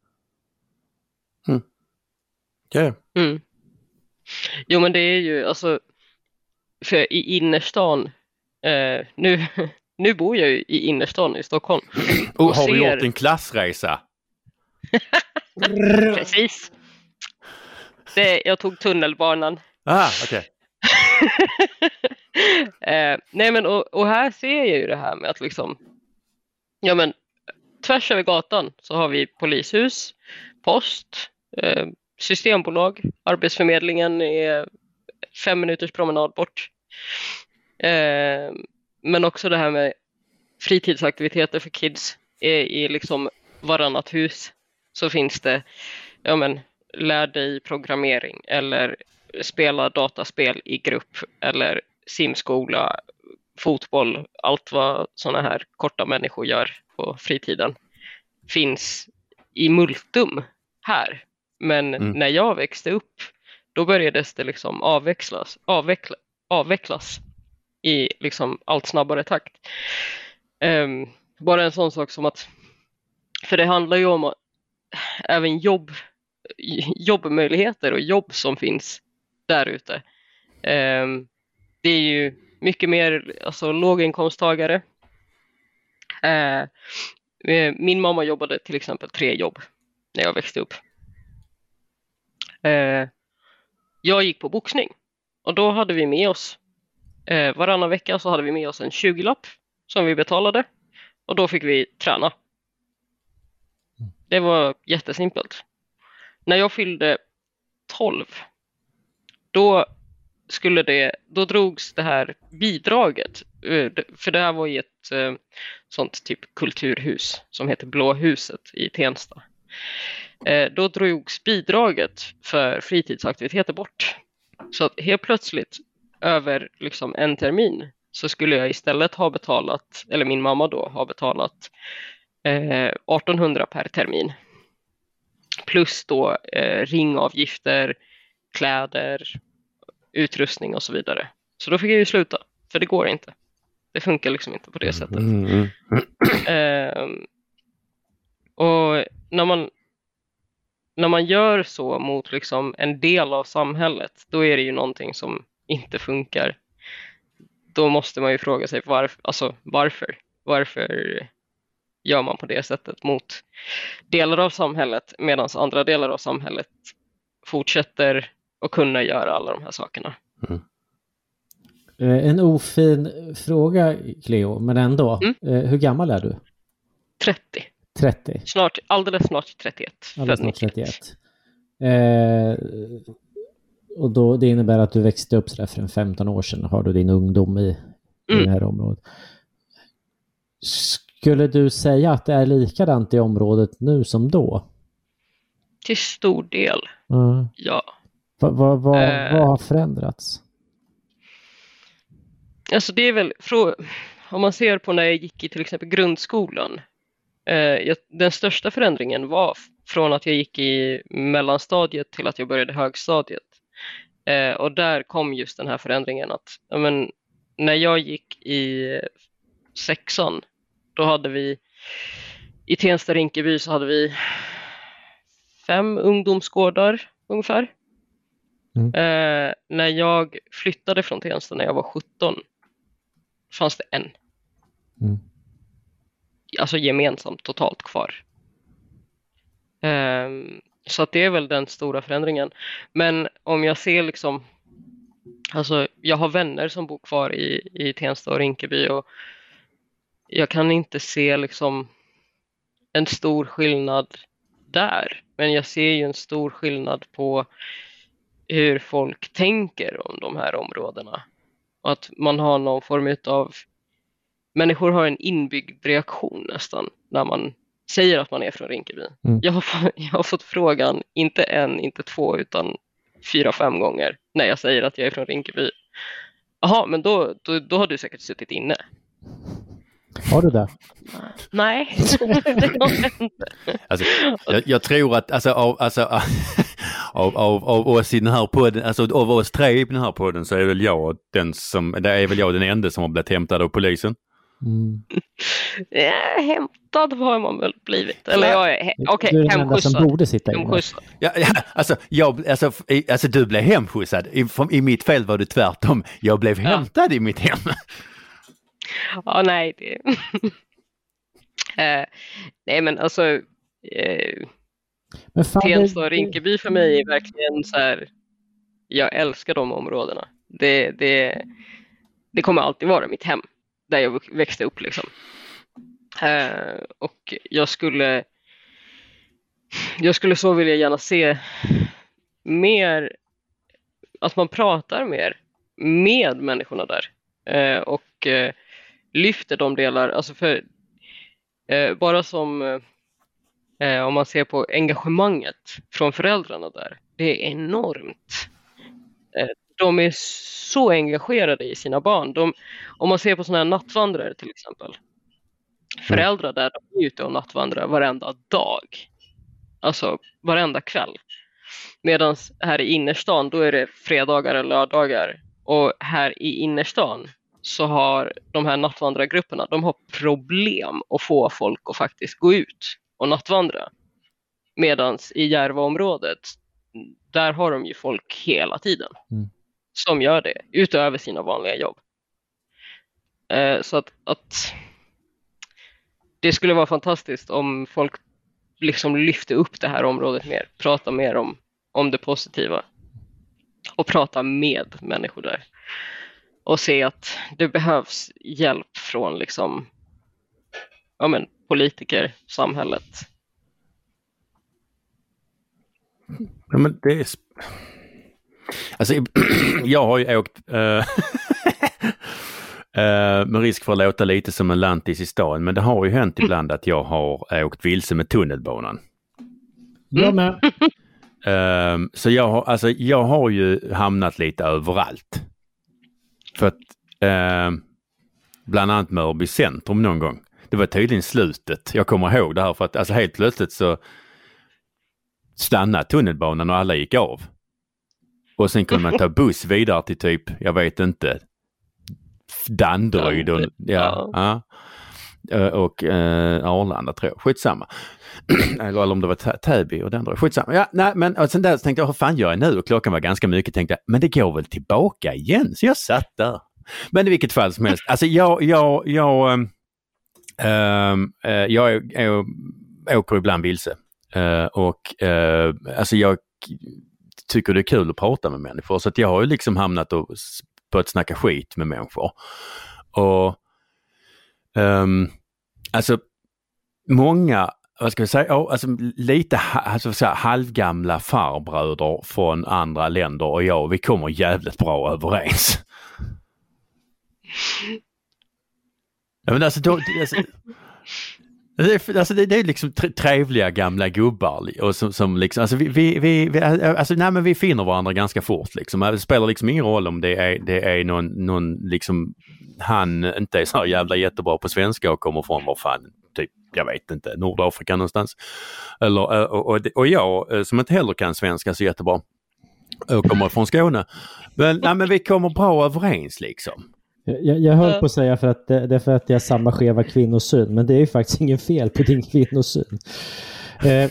Ja, Mm. Jo men det är ju alltså, för i innerstan, eh, nu, nu bor jag ju i innerstan i Stockholm. och Och har du ser- gjort en klassresa? Precis. Det, jag tog tunnelbanan. Ah, okej. eh, nej men och, och här ser jag ju det här med att liksom, ja men tvärs över gatan så har vi polishus, post, Eh, systembolag, arbetsförmedlingen är fem minuters promenad bort. Eh, men också det här med fritidsaktiviteter för kids i liksom varannat hus så finns det, ja men lär dig programmering eller spela dataspel i grupp eller simskola, fotboll, allt vad sådana här korta människor gör på fritiden finns i multum här. Men Mm. när jag växte upp då började det liksom avväxlas, avveckla, avvecklas i liksom allt snabbare takt. Ehm, bara en sån sak som att, för det handlar ju om att även jobb, jobbmöjligheter och jobb som finns där ute. Ehm, det är ju mycket mer alltså, låginkomsttagare. Eh, min mamma jobbade till exempel tre jobb när jag växte upp. Eh, jag gick på boxning och då hade vi med oss eh, varannan vecka så hade vi med oss en 20-lapp som vi betalade och då fick vi träna. Det var jättesimpelt. När jag fyllde 12 då skulle det, då drogs det här bidraget, eh, för det här var i ett eh, sånt typ kulturhus som heter Blå huset i Tensta. Eh, Då drogs bidraget för fritidsaktiviteter bort. Så att helt plötsligt över liksom en termin så skulle jag istället ha betalat, eller min mamma då ha betalat eh, 1800 per termin. Plus då eh, ringavgifter, kläder, utrustning och så vidare. Så då fick jag ju sluta, för det går inte. Det funkar liksom inte på det sättet. Mm, mm. Och när man, när man gör så mot liksom en del av samhället, då är det ju någonting som inte funkar. Då måste man ju fråga sig varför, alltså varför? Varför gör man på det sättet mot delar av samhället medan andra delar av samhället fortsätter att kunna göra alla de här sakerna? Eh, En ofin fråga, Cleo, men ändå. Mm. Eh, Hur gammal är du? 30, 30? snart, alldeles snart 31. Alldeles snart 91. 31. Eh, och då, det innebär att du växte upp sådär för en 15 år sedan, har du din ungdom i, i Mm. det här området. Skulle du säga att det är likadant i området nu som då? Till stor del, Mm. ja. Vad, vad, vad, Eh. vad har förändrats? Alltså det är väl, om man ser på när jag gick i till exempel grundskolan. Eh, den största förändringen var från att jag gick i mellanstadiet till att jag började högstadiet. Eh, och där kom just den här förändringen att men, när jag gick i sexan, då hade vi i Tensta Rinkeby så hade vi fem ungdomsgårdar ungefär. Mm. Eh, när jag flyttade från Tensta när jag var 17 fanns det en. Mm. Alltså gemensamt totalt kvar. Um, så att det är väl den stora förändringen. Men om jag ser liksom, alltså jag har vänner som bor kvar i, i Tensta och Rinkeby och jag kan inte se liksom en stor skillnad där. Men jag ser ju en stor skillnad på hur folk tänker om de här områdena. Och att man har någon form av Människor har en inbyggd reaktion nästan när man säger att man är från Rinkeby. Mm. Jag, har, jag har fått frågan, inte en, inte två, utan fyra, fem gånger när jag säger att jag är från Rinkeby. Jaha, men då, då, då har du säkert suttit inne. Har du det? Nej, det har jag inte. Alltså, jag, jag tror att alltså, av, alltså, av, av, av oss i den här podden, alltså av oss tre i den här podden så är väl jag den som, det är väl jag den enda som har blivit hämtad av polisen. Mm. Ja, hämtad har man väl blivit. Eller jag är, he- okej, du är den enda som borde sitta inne. Hemskjutsad. Ja, ja, alltså, jag, alltså, i, alltså du blev hemskjutsad. I, I mitt fel var det tvärtom. Jag blev Ja. hämtad i mitt hem. Ja, nej. Det... eh, nej, men alltså. Eh, Men fan, Tensta och Rinkeby för mig är verkligen så här. Jag älskar de områdena. Det, det, det kommer alltid vara mitt hem. Där jag växte upp liksom. Eh, och jag skulle. Jag skulle så vilja gärna se mer. Att man pratar mer med människorna där. Eh, och eh, lyfter de delar. Alltså för eh, bara som eh, om man ser på engagemanget från föräldrarna där. Det är enormt. Eh, de är så engagerade i sina barn. De, om man ser på sådana här nattvandrare till exempel. Föräldrar där de är ute och nattvandrar varenda dag. Alltså varenda kväll. Medan här i innerstan då är det fredagar och lördagar. Och här i innerstan så har de här nattvandrargrupperna de har problem att få folk att faktiskt gå ut och nattvandra. Medan i Järvaområdet, där har de ju folk hela tiden Mm som gör det utöver sina vanliga jobb. Eh, så att, att det skulle vara fantastiskt om folk liksom lyfte upp det här området mer, prata mer om, om det positiva och prata med människor där och se att det behövs hjälp från liksom, ja men, politiker, samhället. Ja, men det är... Alltså, jag har ju åkt... eh, med risk för att låta lite som en lantis i stan, men det har ju hänt ibland att jag har åkt vilse med tunnelbanan. Jag med. Ehm, så jag har, alltså, jag har ju hamnat lite överallt. För att ehm, bland annat Mörby centrum någon gång. Det var tydligen slutet. Jag kommer ihåg det här för att alltså, helt plötsligt så stannade tunnelbanan och alla gick av. Och sen kunde man ta buss vidare till typ, jag vet inte, Danderyd och, ja, ja. Eh, och eh, Arlanda tror jag. Skitsamma. eller, eller om det var Tä- Täby och Danderyd. Skitsamma. Ja, nej, men och sen där så tänkte jag, hur fan gör jag nu? Och klockan var ganska mycket. Tänkte jag, men det går väl tillbaka igen? Så jag satt där. Men i vilket fall som helst. Alltså jag, jag, jag, ehm, ehm, eh, jag är, är, åker ibland vilse. Eh, och eh, alltså jag tycker det är kul att prata med människor. Så att jag har ju liksom hamnat och börjat snacka skit med människor. Och ehm, alltså många, vad ska jag säga, ja, alltså lite alltså, så här, halvgamla farbröder från andra länder och jag, vi kommer jävligt bra överens. Ja, men alltså, då, alltså, det, är- alltså det, det är liksom trevliga gamla gubbar och som, som liksom, alltså vi, vi, vi, eh, eh, alltså nej men vi finner varandra ganska fort liksom. Äh, det spelar liksom ingen roll om det är, det är någon, någon liksom, han inte är så jävla jättebra på svenska och kommer från var fan, typ, jag vet inte, Nordafrika någonstans. Eller, eh, och, och, och jag som inte heller kan svenska så jättebra och kommer från Skåne. Men, nej, men vi kommer bra överens liksom. Jag, jag höll på att säga för att det, det är för att jag har samma skeva kvinnosyn, men det är ju faktiskt ingen fel på din kvinnosyn. Eh,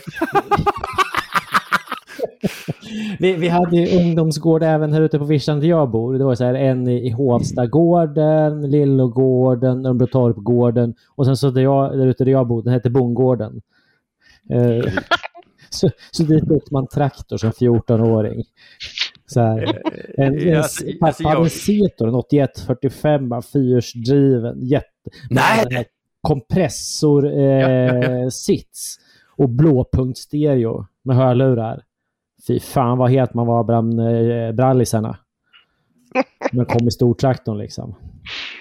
vi, vi hade ju ungdomsgård även här ute på vischan där jag bor. Det var så här en i, i Hovstagården, Lillogården, Örnbrotorpgården och sen så där, jag, där ute där jag bodde, den hette Bondgården. Eh, så, så dit åkte man traktor som 14-åring. Så här. En, en, Ja, alltså, pappa alltså, hade en jag- Cetor, en 8145 fyrhjulsdriven. Jätte, Nej! kompressor eh, sits och blåpunkt stereo med hörlurar. Fy fan vad het man var bland eh, brallisarna. Men kom i stortraktorn liksom.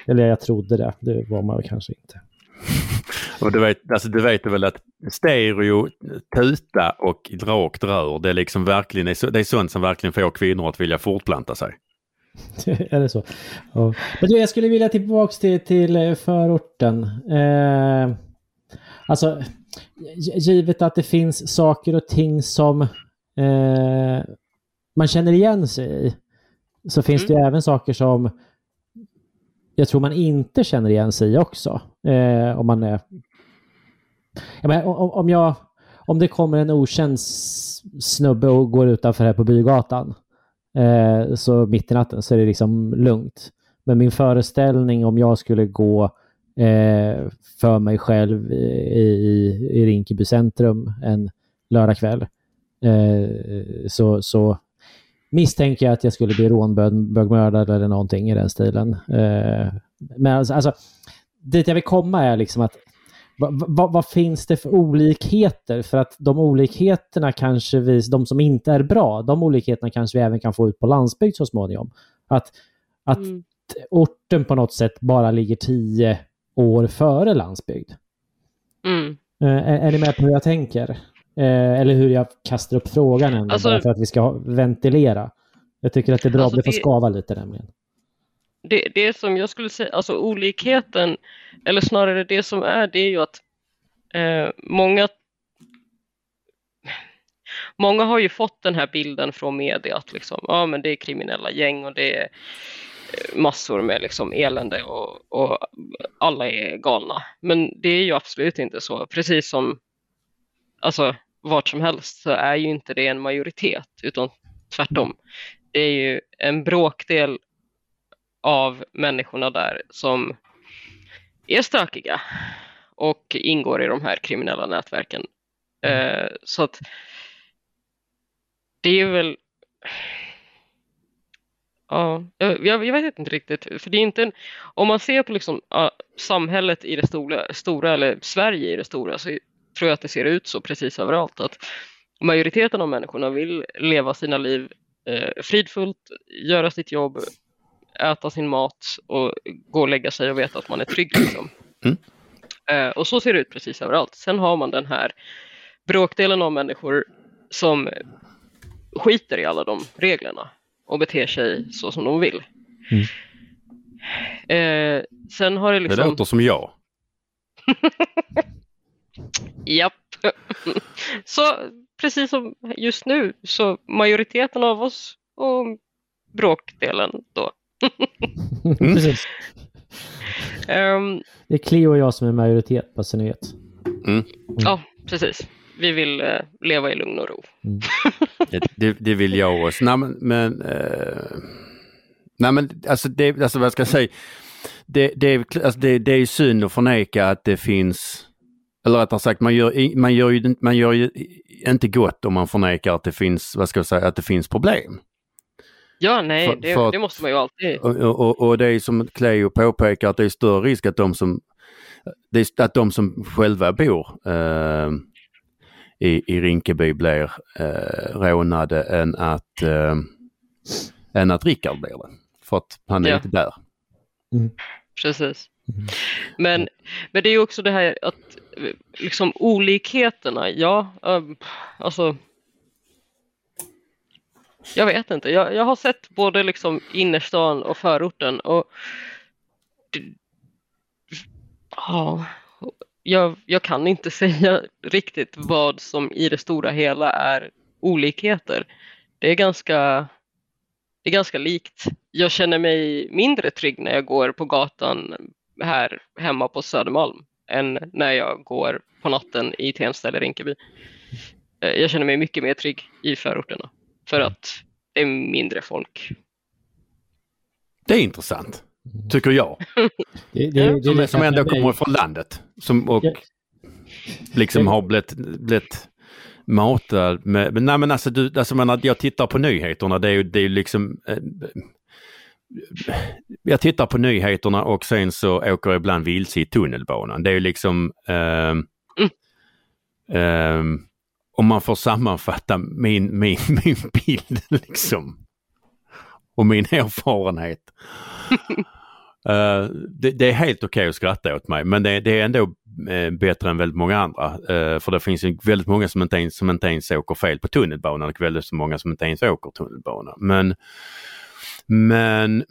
Eller jag trodde det. Det var man kanske inte. Och du vet, alltså du vet väl att stereo, tuta och rakt rör, det är liksom verkligen, det är så- det är sånt som verkligen får kvinnor att vilja fortplanta sig. är det så? Ja. Men du, jag skulle vilja tillbaka till, till eh, förorten. Eh, alltså, gi- givet att det finns saker och ting som eh, man känner igen sig i så finns det ju även saker som jag tror man inte känner igen sig i också. Eh, om man är... Jag menar, om, om, jag, om det kommer en okänd snubbe och går utanför här på bygatan eh, så mitt i natten så är det liksom lugnt. Men min föreställning om jag skulle gå eh, för mig själv i, i, i Rinkeby centrum en lördagkväll eh, så, så misstänker jag att jag skulle bli rånbögmördad eller någonting i den stilen. Eh, men alltså, alltså, dit jag vill komma är liksom att vad, vad, vad finns det för olikheter? För att de olikheterna kanske vi, de som inte är bra, de olikheterna kanske vi även kan få ut på landsbygd så småningom. Att, att Mm. orten på något sätt bara ligger tio år före landsbygd. Mm. Eh, är, är ni med på hur jag tänker? Eh, eller hur jag kastar upp frågan ändå, Alltså- för att vi ska ventilera. Jag tycker att det är bra, Alltså, det får skava lite nämligen det, det som jag skulle säga, alltså olikheten, eller snarare det som är, det är ju att eh, många Många har ju fått den här bilden från media att liksom, ja, men det är kriminella gäng och det är eh, massor med liksom elände och, och alla är galna. Men det är ju absolut inte så. Precis som alltså, vart som helst så är ju inte det en majoritet utan tvärtom. Det är ju en bråkdel av människorna där som är stökiga och ingår i de här kriminella nätverken. Eh, så att det är väl Ja, jag, jag vet inte riktigt, för det är inte en, om man ser på liksom, uh, samhället i det stora, stora, eller Sverige i det stora, så tror jag att det ser ut så precis överallt. Att majoriteten av människorna vill leva sina liv eh, fridfullt, göra sitt jobb, äta sin mat och gå och lägga sig och veta att man är trygg. Liksom. Mm. Eh, och så ser det ut precis överallt. Sen har man den här bråkdelen av människor som skiter i alla de reglerna och beter sig så som de vill. Eh, sen har det Det liksom... låter som jag. Japp. så precis som just nu så majoriteten av oss och bråkdelen då. Precis. Ehm, Det är Cleo och jag som är majoritet, bara så ni vet. Ja, precis. Vi vill eh, leva i lugn och ro. Det, det, det vill jag också. Nej men, men, eh, nej, men alltså, det, alltså vad ska jag säga? Det, det, är- alltså, det, det är ju synd att förneka att det finns, eller rättare sagt man gör, man gör, ju, man gör ju inte gott om man förnekar att det finns, vad ska jag säga, att det finns problem. Ja, nej, För- det, för att- det måste man ju alltid. Och, och, och det är som Cleo påpekar att det är större risk att de som, det är, att de som själva bor eh, i, i Rinkeby blir eh, rånade än att, eh, än att Rickard blir det. För att han är Ja. inte där. Precis. Men, men det är ju också det här att eh, liksom olikheterna, ja, um, alltså jag vet inte. Jag, jag har sett både liksom innerstan och förorten och ja, jag, jag kan inte säga riktigt vad som i det stora hela är olikheter. Det är ganska det är ganska likt. Jag känner mig mindre trygg när jag går på gatan här hemma på Södermalm än när jag går på natten i Tensta eller Rinkeby. Eh, jag känner mig mycket mer trygg i förorterna för att det är mindre folk. Det är intressant, tycker jag. Det, det, det, Som, det som ändå kommer från landet. Som, och Ja. liksom har blivit, blivit matad med, men nej men alltså du, alltså man, jag tittar på nyheterna, det är ju, det är liksom eh, jag tittar på nyheterna och sen så åker jag ibland vilse i tunnelbanan. Det är ju liksom ehm, ehm, om man får sammanfatta min, min, min bild liksom och min erfarenhet. Eh, det, det är helt okej att skratta åt mig men det, det är ändå eh, bättre än väldigt många andra. Eh, för det finns ju väldigt många som inte, ens, som inte ens åker fel på tunnelbanan och väldigt många som inte ens åker tunnelbana. Men, men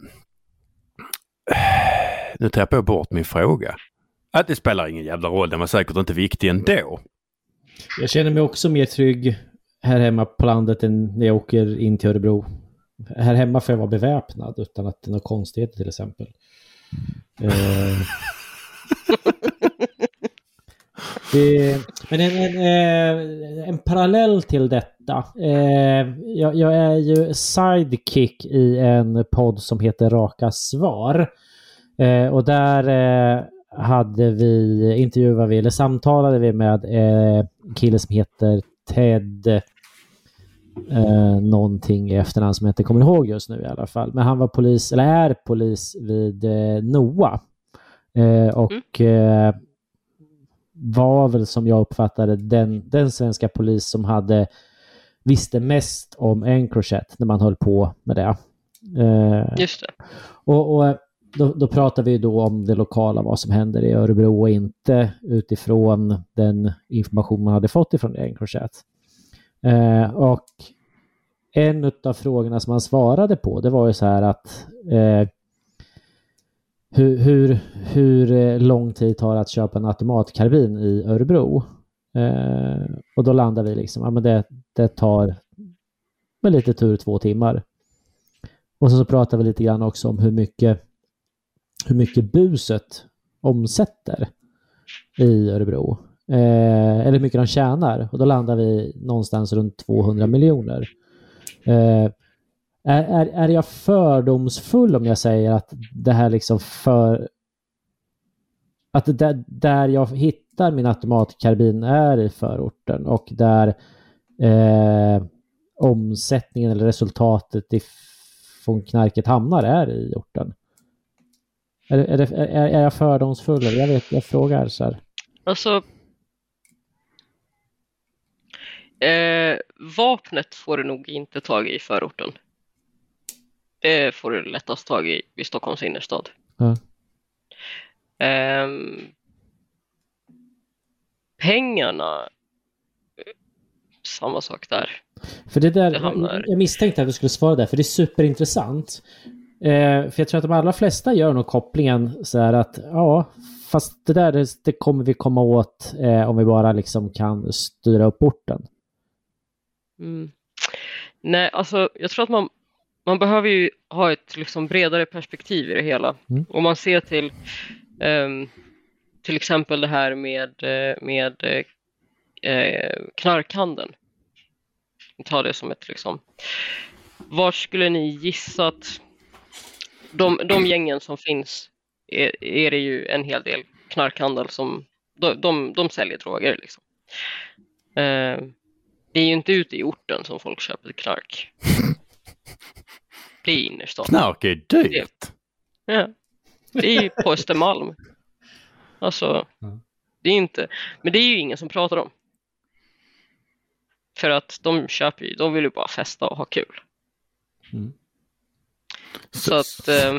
nu tappar jag bort min fråga. Att det spelar ingen jävla roll, den var säkert inte viktig ändå. Jag känner mig också mer trygg här hemma på landet än när jag åker in till Örebro. Här hemma får jag vara beväpnad utan att det är några konstigheter till exempel. Eh, det, men en, en, eh, en, parallell till detta. Eh, jag, jag, är ju sidekick i en podd som heter Raka Svar. Eh, och där eh, hade vi, intervjuade vi, eller samtalade vi med eh, kille som heter Ted eh, någonting i efternamn som jag inte kommer ihåg just nu i alla fall. Men han var polis, eller är polis vid eh, NOA. Eh, och mm. eh, var väl som jag uppfattade den, den svenska polis som hade visste mest om Encrochat när man höll på med det. Eh, Just det. Och, och då, då, pratar vi då om det lokala, vad som händer i Örebro och inte utifrån den information man hade fått ifrån Encrochat. Eh, och en av frågorna som han svarade på det var ju så här att eh, hur, hur, hur lång tid tar det att köpa en automatkarbin i Örebro? Eh, och då landar vi liksom, ja men det, det tar med lite tur två timmar. Och så, så pratar vi lite grann också om hur mycket, hur mycket buset omsätter i Örebro. Eh, eller hur mycket de tjänar. Och då landar vi någonstans runt 200 miljoner. Eh, är, är, är jag fördomsfull om jag säger att det här liksom för... Att det, där jag hittar min automatkarbin är i förorten och där eh, omsättningen eller resultatet från knarket hamnar är i orten? Är, är, det, är, är jag fördomsfull? Jag, vet, jag frågar så här. Alltså, Eh, vapnet får du nog inte tag i förorten. Det får du lättast tag i vid Stockholms innerstad. Mm. Eh, pengarna, samma sak där. För det där, det jag misstänkte att du skulle svara där, för det är superintressant. Eh, för jag tror att de allra flesta gör nog kopplingen så här att ja, fast det där det, kommer vi komma åt eh, om vi bara liksom kan styra upp orten. Mm. Nej, alltså jag tror att man, man behöver ju ha ett liksom bredare perspektiv i det hela. Mm. Om man ser till um, till exempel det här med, eh, med eh, knarkhandeln. Ta det som ett liksom. Var skulle ni gissa att de, de gängen som finns är, är det ju en hel del knarkhandel som de, de, de säljer droger. Liksom. Uh, det är ju inte ute i orten som folk köper knark. Det är innerstan. Knark är dyrt. Ja. Det är på Östermalm. Alltså, det är inte, men det är ju ingen som pratar om. För att de köper ju, de vill ju bara festa och ha kul. Mm. Så, att... Eh,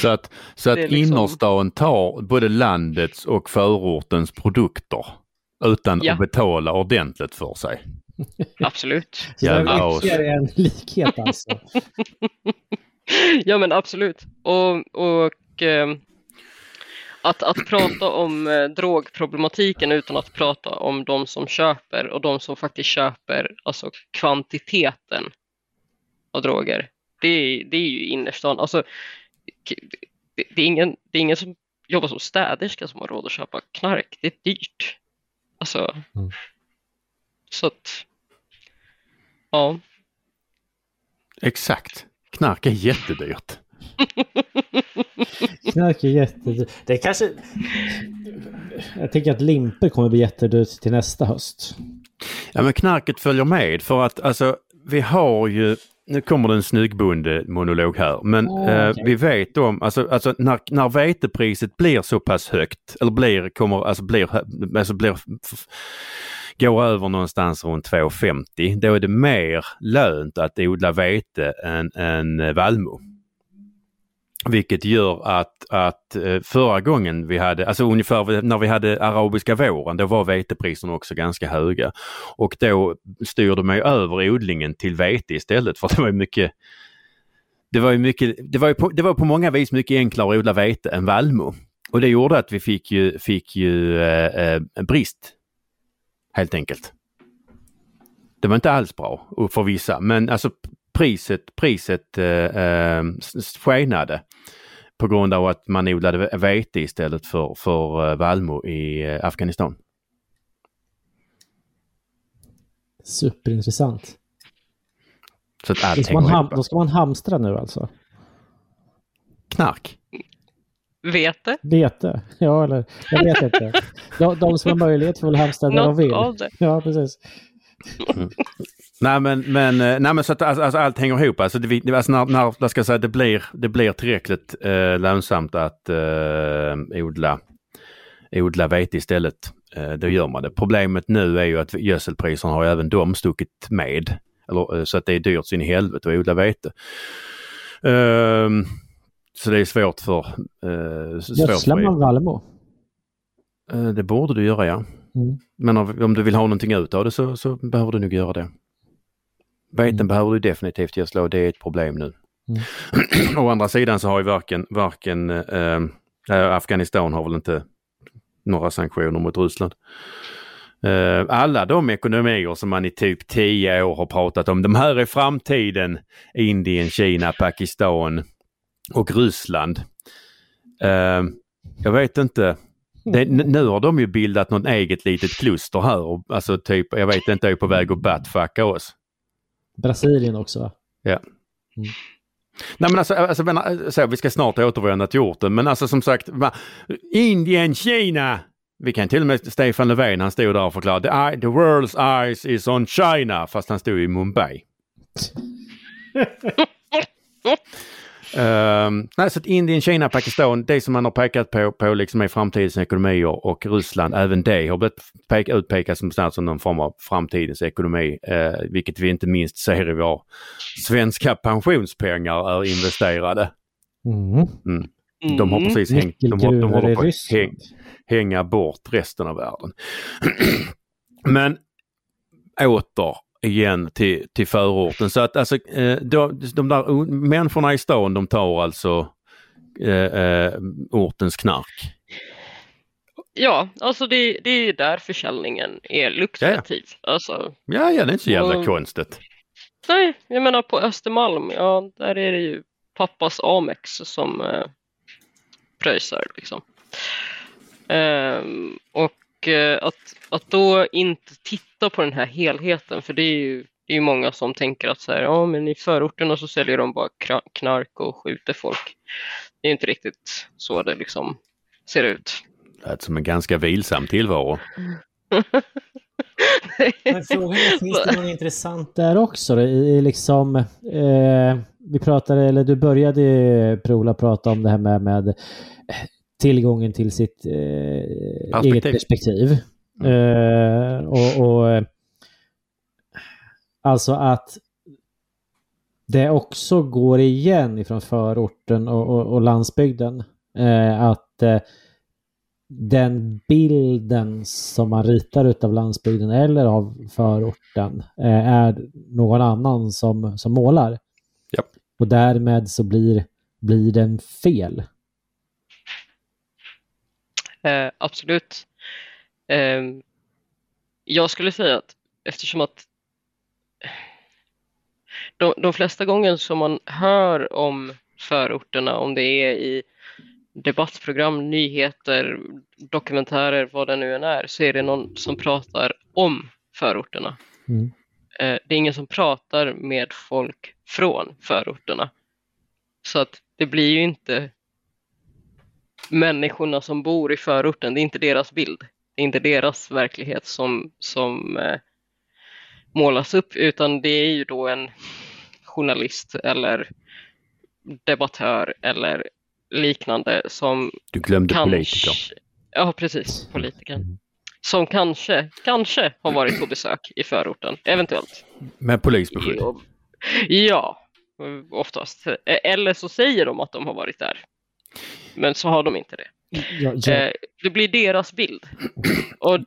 så att, så att liksom... innerstan tar både landets och förortens produkter utan ja. att betala ordentligt för sig. Absolut. Jävla oss. Det en likhet alltså. ja men absolut. Och, och eh, att, att prata om eh, drogproblematiken utan att prata om de som köper och de som faktiskt köper, alltså kvantiteten av droger. Det är, det är ju innerstan. Alltså, det, det, är ingen, det är ingen som jobbar som städerska som har råd att köpa knark. Det är dyrt. Alltså, mm. så att, ja. Exakt. Knark är jättedyrt. Knark är jättedyrt. Det är kanske... Jag tänker att limper kommer bli jättedyrt till nästa höst. Ja men knarket följer med för att alltså vi har ju nu kommer det en snyggbonde monolog här, men oh, okay. eh, vi vet om, alltså, alltså när, när vetepriset blir så pass högt, eller blir, kommer, alltså blir, alltså blir, går över någonstans runt 2,50, då är det mer lönt att odla vete än, än vallmo. Vilket gör att, att eh, förra gången vi hade, alltså ungefär när vi hade arabiska våren, då var vetepriserna också ganska höga. Och då styrde man över odlingen till vete istället för det var mycket det var ju mycket, det var, på, det var på många vis mycket enklare att odla vete än vallmo. Och det gjorde att vi fick ju, fick ju eh, eh brist. Helt enkelt. Det var inte alls bra för vissa men alltså priset, priset eh, skenade på grund av att man odlade vete istället för, för vallmo i Afghanistan. Superintressant. Så att allt då, ska man ham- då ska man hamstra nu alltså? Knark? Vete? Vete, ja eller jag vet inte. De, de som har möjlighet får väl hamstra när de vill. Ja, precis. Mm. Nej men, men, nej, men så att alltså, alltså, allt hänger ihop. Alltså, det, alltså när, när jag ska säga, det, blir, det blir tillräckligt eh, lönsamt att eh, odla, odla vete istället. Eh, då gör man det. Problemet nu är ju att gödselpriserna har även de stuckit med. Eller, eh, så att det är dyrt sin helvete att odla vete. Um, så det är svårt för... Uh, Gödslar man vallmo? Uh, det borde du göra ja. Mm. Men om, om, du vill ha någonting ut av det så, så behöver du nog göra det. Veten mm. behöver du definitivt gödsla och det är ett problem nu. Mm. Å andra sidan så har ju varken, varken äh, Afghanistan har väl inte några sanktioner mot Ryssland. Uh, alla de ekonomier som man i typ tio år har pratat om, de här är framtiden. Indien, Kina, Pakistan och Ryssland. Uh, jag vet inte. Det, nu har de ju bildat något eget litet kluster här. Alltså typ, jag vet inte, är på väg att buttfucka oss. Brasilien också va? Ja. Mm. Nej men alltså, alltså men, så, vi ska snart återvända till orten men alltså som sagt, Indien, Kina. Vi kan till och med Stefan Löfven, han stod där och förklarade the, the world's eyes is on China fast han stod i Mumbai. Um, nej, så att Indien, Kina, Pakistan, det som man har pekat på, på liksom är framtidens ekonomier och Ryssland, även det har blivit pek, utpekat som, som någon form av framtidens ekonomi, eh, vilket vi inte minst ser i vår svenska pensionspengar är investerade. Mm. Mm. De har precis hängt, de, de, de håller på att häng, hänga bort resten av världen. Men åter igen till, till förorten. Så att alltså, eh, de, de där människorna i stan de tar alltså eh, eh, ortens knark. Ja, alltså det, det är där försäljningen är lukrativ. Ja, alltså, ja, ja det är inte så jävla och, konstigt. Nej, jag menar på Östermalm, ja där är det ju pappas Amex som eh, pröjsar liksom. Um, och att, att då inte titta på den här helheten, för det är ju det är många som tänker att så här, ja, men i förorterna så säljer de bara knark och skjuter folk. Det är inte riktigt så det liksom ser ut. Det lät som en ganska vilsam tillvaro. Men frågan är, finns det något intressant där också? I, liksom, eh, vi pratade, eller du började Prola prata om det här med, med tillgången till sitt eh, perspektiv. eget perspektiv. Mm. Eh, och, och, Alltså att det också går igen ifrån förorten och, och, och landsbygden. Eh, att eh, den bilden som man ritar utav landsbygden eller av förorten eh, är någon annan som, som målar. Yep. Och därmed så blir, blir den fel. Eh, absolut. Eh, jag skulle säga att eftersom att de, de flesta gånger som man hör om förorterna, om det är i debattprogram, nyheter, dokumentärer, vad det nu än är, så är det någon som pratar om förorterna. Mm. Eh, det är ingen som pratar med folk från förorterna. Så att det blir ju inte människorna som bor i förorten, det är inte deras bild. Det är inte deras verklighet som, som eh, målas upp utan det är ju då en journalist eller debattör eller liknande som Du glömde kanske, politiker. Ja, precis, politikern. Mm. Som kanske, kanske har varit på besök i förorten, eventuellt. Med polisbeskydd? Ja, oftast. Eller så säger de att de har varit där. Men så har de inte det. Ja, ja. Eh, det blir deras bild. Och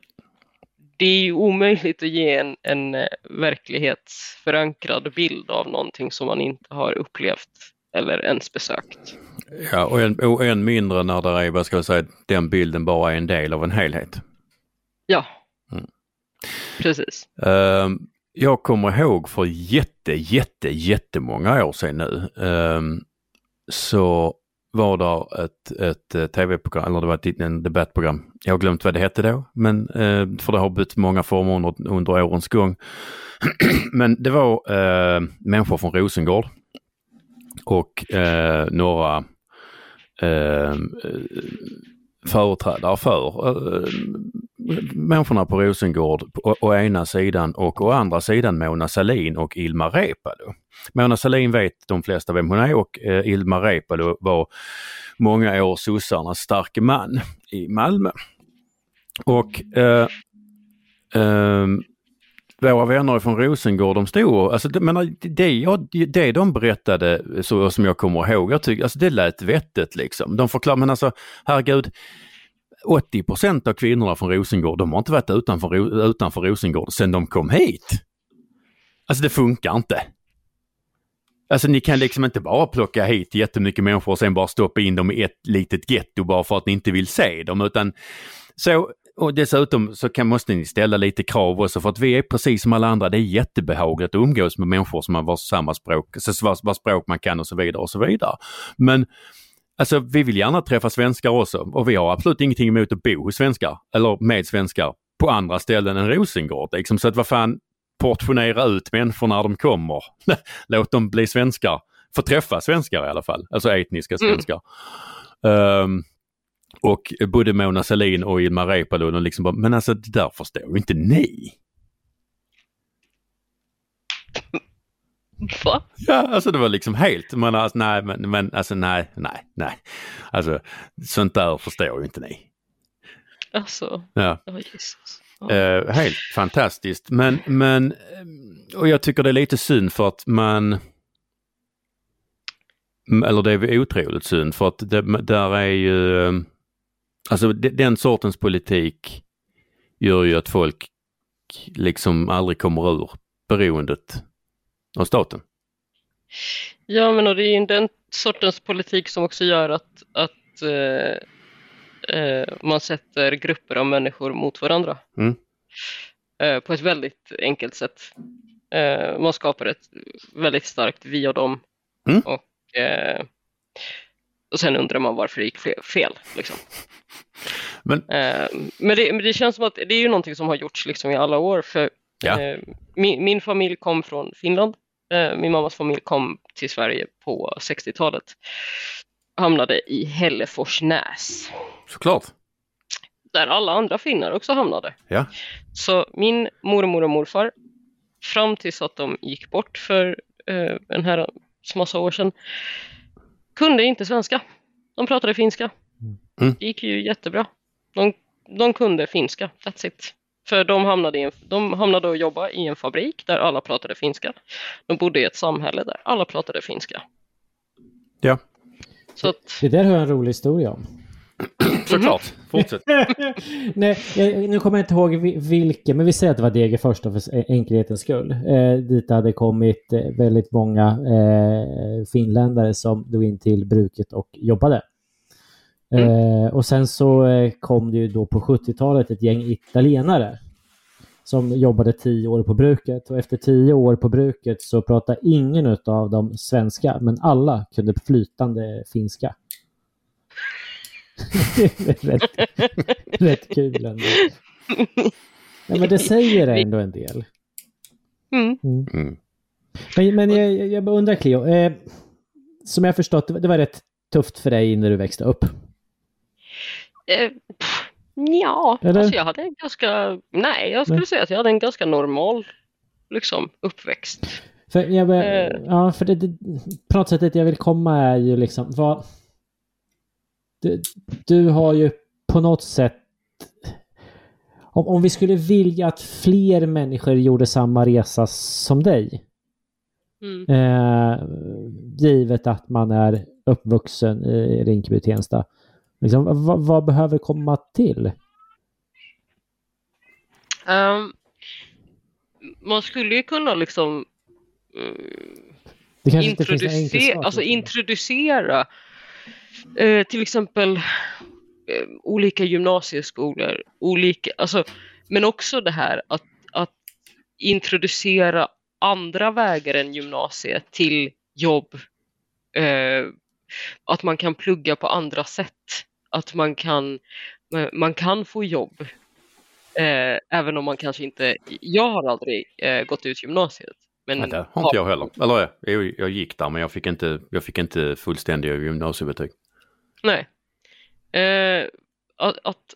det är ju omöjligt att ge en, en eh, verklighetsförankrad bild av någonting som man inte har upplevt eller ens besökt. Ja, och än, och än mindre när det är, vad ska jag säga, den bilden bara är en del av en helhet. Ja, mm. precis. Uh, jag kommer ihåg för jätte, jätte, jättemånga år sedan nu. Um, så var det ett, ett eh, tv-program, eller det var ett en debattprogram. Jag har glömt vad det hette då, men eh, för det har bytt många former under, under årens gång. men det var eh, människor från Rosengård och eh, några eh, eh företrädare för äh, människorna på Rosengård å, å, ena sidan och å andra sidan Mona Salin och Ilmar Reepalu. Mona Salin vet de flesta vem hon är och eh, Ilmar Reepalu var många år sossarnas starke man i Malmö. Och eh, eh, våra vänner från Rosengård, de stod och, alltså, men eh, det, jag, det de berättade, så, som jag kommer ihåg, jag tyck, alltså det lät vettigt liksom. De förklarade, men alltså herregud, 80% av kvinnorna från Rosengård, de har inte varit utanför, utanför Rosengård sedan de kom hit. Alltså det funkar inte. Alltså ni kan liksom inte bara plocka hit jättemycket människor och sen bara stoppa in dem i ett litet getto bara för att ni inte vill se dem utan så och dessutom så kan, måste ni ställa lite krav också för att vi är precis som alla andra. Det är jättebehagligt att umgås med människor som har vars samma språk, vars, vars språk man kan och så vidare och så vidare. Men alltså vi vill gärna träffa svenskar också och vi har absolut ingenting emot att bo hos svenskar eller med svenskar på andra ställen än Rosengård. Liksom. Så att vad fan, portionera ut människor när de kommer. Låt dem bli svenskar. Få träffa svenskar i alla fall, alltså etniska mm. svenskar. Mm. Um, och både Mona Sahlin och Ilmar Reepalu, liksom bara, men alltså det där förstår ju inte ni. Va? Ja, alltså det var liksom helt, men alltså, nej, men, men alltså nej, nej, nej. Alltså sånt där förstår ju inte ni. Alltså, ja. Oh, Jesus. Oh. Helt fantastiskt, men, men, och jag tycker det är lite synd för att man eller det är otroligt synd för att det, där är ju Alltså den sortens politik gör ju att folk liksom aldrig kommer ur beroendet av staten. Ja, men och det är ju den sortens politik som också gör att, att eh, eh, man sätter grupper av människor mot varandra. Mm. Eh, på ett väldigt enkelt sätt. Eh, man skapar ett väldigt starkt vi och dem. Mm. Och, eh, och sen undrar man varför det gick fel. Liksom. Men, eh, men, det, men, det, känns som att det är ju någonting som har gjorts liksom i alla år. För ja. eh, min, min, familj kom från Finland. Eh, min mammas familj kom till Sverige på 60-talet. Hamnade i Hälleforsnäs. Såklart. Där alla andra finnar också hamnade. Ja. Så min mormor och morfar, fram tills att de gick bort för eh, en här massa år sedan, kunde inte svenska. De pratade finska. Mm. Det gick ju jättebra. De, de kunde finska, that's it. För de hamnade, i en, de hamnade och jobbade i en fabrik där alla pratade finska. De bodde i ett samhälle där alla pratade finska. Ja. Så att... Det där har jag en rolig historia om. Såklart, fortsätt. Nej, nu kommer jag inte ihåg vilken, men vi säger att det var Degerfors för enkelhetens skull. Eh, dit hade kommit eh, väldigt många eh, finländare som drog in till bruket och jobbade. Mm. Eh, och sen så eh, kom det ju då på 70-talet ett gäng italienare som jobbade tio år på bruket och efter tio år på bruket så pratade ingen av dem svenska men alla kunde flytande finska. Rätt, rätt kul ändå. Ja, men det säger ändå en del. Mm. Mm. mm. Men, men jag, jag undrar Cleo, eh, som jag förstått det var rätt tufft för dig när du växte upp. Eh, ja, alltså jag hade en ganska, nej jag skulle nej. säga att jag hade en ganska normal liksom uppväxt. För, jag, eh. ja, för det, det, på något sätt det jag vill komma är ju liksom vad... Du, du har ju på något sätt om, om vi skulle vilja att fler människor gjorde samma resa som dig. Mm. Eh, givet att man är uppvuxen i Rinkeby-Tensta. Liksom, vad, vad, behöver komma till? Um, man skulle ju kunna liksom uh, introducera, alltså introducera uh, till exempel uh, olika gymnasieskolor, olika, alltså, men också det här att, att introducera andra vägar än gymnasiet till jobb. Eh, att man kan plugga på andra sätt. Att man kan, man kan få jobb. Eh, även om man kanske inte, jag har aldrig eh, gått ut gymnasiet. Men Nej, det har inte jag heller. Eller jag, jag gick där men jag fick inte, jag fick inte fullständiga gymnasiebetyg. Nej. Eh, att, att,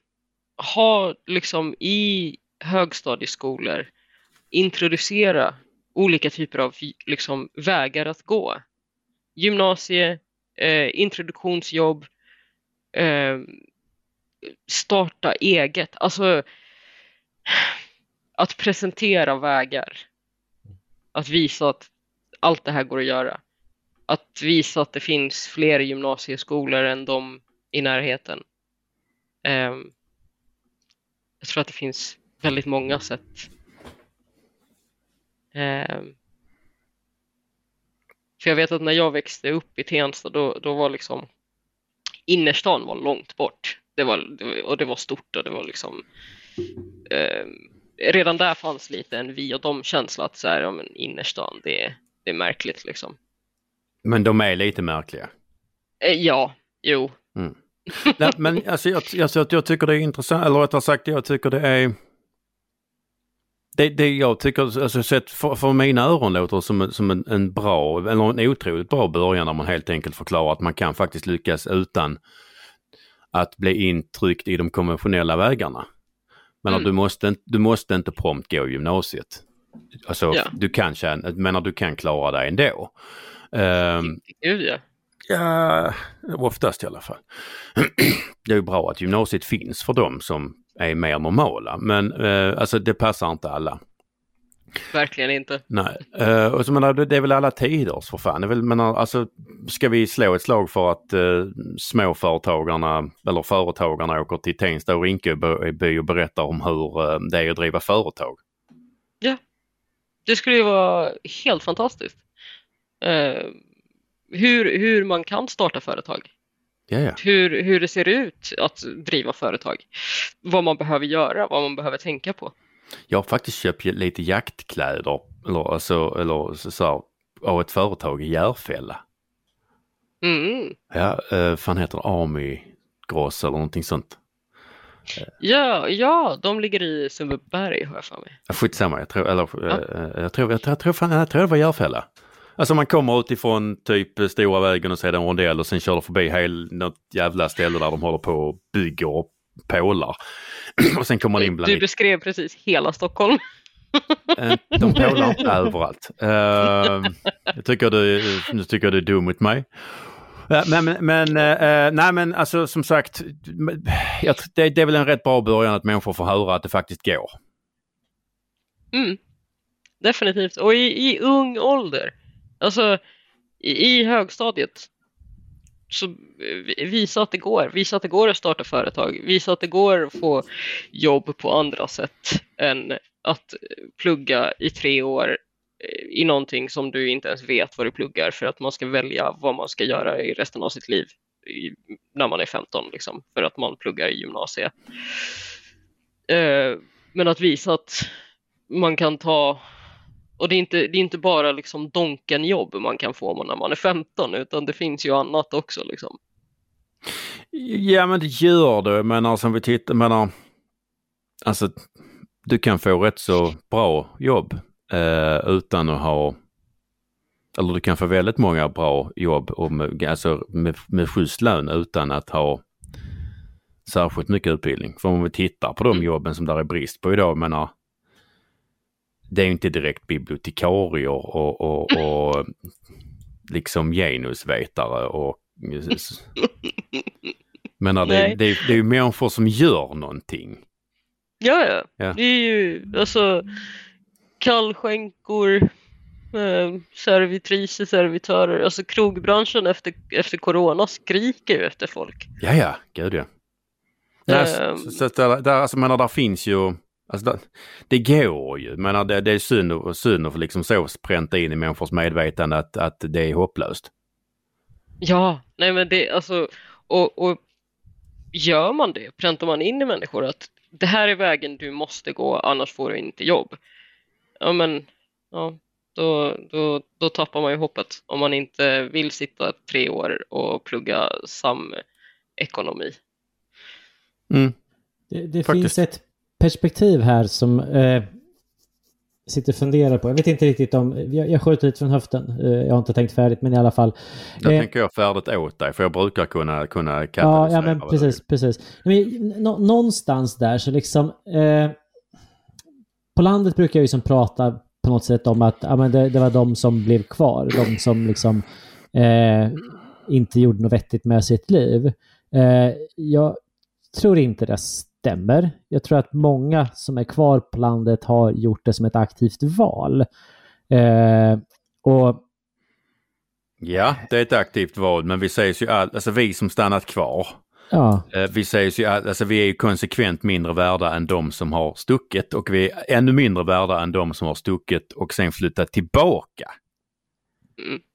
ha liksom i högstadieskolor introducera olika typer av liksom, vägar att gå. Gymnasie, eh, introduktionsjobb, eh, starta eget. Alltså att presentera vägar. Att visa att allt det här går att göra. Att visa att det finns fler gymnasieskolor än de i närheten. Eh, jag tror att det finns väldigt många sätt. Eh, för jag vet att när jag växte upp i Tensta då, då var liksom innerstan var långt bort. Det var, och det var stort och det var liksom eh, redan där fanns lite en vi och dem känsla att så här, ja, men innerstan det, det är märkligt liksom. Men de är lite märkliga? Eh, ja, jo. Mm. Nej, men alltså, jag, alltså, jag tycker det är intressant, eller rättare sagt jag tycker det är det, det jag tycker, alltså sett för, för mina öron låter som, som en, en bra, eller en otroligt bra början när man helt enkelt förklarar att man kan faktiskt lyckas utan att bli intryckt i de konventionella vägarna. Men mm. du, måste, du måste inte prompt gå gymnasiet. Alltså ja. du kan tjäna, menar du kan klara dig ändå. Um, Gud ja. Ja, oftast i alla fall. det är ju bra att gymnasiet finns för dem som är mer normala men eh, alltså det passar inte alla. Verkligen inte. Nej, uh, och så menar, det är väl alla tiders för fan. Det är väl, menar, alltså, ska vi slå ett slag för att uh, småföretagarna eller företagarna åker till Tensta och Rinkeby och berättar om hur uh, det är att driva företag? Ja, det skulle ju vara helt fantastiskt. Uh, hur, hur man kan starta företag. Jaja. Hur, hur det ser ut att driva företag. Vad man behöver göra, vad man behöver tänka på. Jag har faktiskt köpt lite jaktkläder eller, alltså, eller så, så, av ett företag i Järfälla. Mm. Ja, eh, fan heter det Army Gross eller någonting sånt. Ja, ja, de ligger i Sundbyberg har jag för mig. Skitsamma, jag tror, eller, ja. Eh, jag, tror, jag, tror, jag, tror, fan, jag tror det var Järfälla. Alltså man kommer utifrån typ stora vägen och ser en rondell och sen kör förbi hel, något jävla ställe där de håller på och bygger pålar. och sen kommer man in bland... Du beskrev precis hela Stockholm. Eh, de pålar inte överallt. Uh, jag tycker du, nu tycker du är dum mot mig. Men, men, uh, nej men alltså som sagt, det, det, är väl en rätt bra början att människor får höra att det faktiskt går. Mm. Definitivt, och i, i ung ålder. Alltså i, i högstadiet så visa att det går. Visa att det går att starta företag. Visa att det går att få jobb på andra sätt än att plugga i tre år eh, i någonting som du inte ens vet vad du pluggar för att man ska välja vad man ska göra i resten av sitt liv när man är 15 liksom, för att man pluggar i gymnasiet. Eh, men att visa att man kan ta och det är inte, det är inte bara liksom donkenjobb man kan få när man är 15 utan det finns ju annat också liksom. Ja men det gör det, men alltså om vi tittar, menar, alltså du kan få rätt så bra jobb eh, utan att ha, eller du kan få väldigt många bra jobb och med, alltså med, med schysst lön utan att ha särskilt mycket utbildning. För om vi tittar på de mm. jobben som där är brist på idag, menar det är inte direkt bibliotekarier och, och, och liksom genusvetare och men det, det, det, är ju människor som gör någonting. Ja, ja, ja. Det är ju alltså kallskänkor, eh, servitriser, servitörer, alltså krogbranschen efter, efter corona skriker ju efter folk. Ja, ja, gud ja. Um, så, så, där, där, alltså, menar, där finns ju Alltså det, går ju, men det, det är synd, synd att liksom så pränta in i människors medvetande att, att det är hopplöst. Ja, nej men det, alltså, och, och gör man det, präntar man in i människor att det här är vägen du måste gå, annars får du inte jobb. ja men, ja, då, då, då tappar man ju hoppet om man inte vill sitta tre år och plugga samekonomi. Mm. Det, det finns ett perspektiv här som eh, sitter och funderar på. Jag vet inte riktigt om, jag, jag skjuter lite från höften. Eh, jag har inte tänkt färdigt men i alla fall. Då Eh, tänker jag färdigt åt dig för jag brukar kunna, kunna Ja, ja men precis, precis. Men, nå, någonstans där så liksom... Eh, på landet brukar jag ju som prata på något sätt om att ja, men det, det var de som blev kvar. De som liksom eh, inte gjorde något vettigt med sitt liv. Eh, jag tror inte det stämmer. Jag tror att många som är kvar på landet har gjort det som ett aktivt val. Eh, och Ja, det är ett aktivt val men vi sägs ju all, alltså vi som stannat kvar. ja, eh, Vi sägs ju, all, alltså vi är ju konsekvent mindre värda än de som har stuckit och vi är ännu mindre värda än de som har stuckit och sen flyttat tillbaka.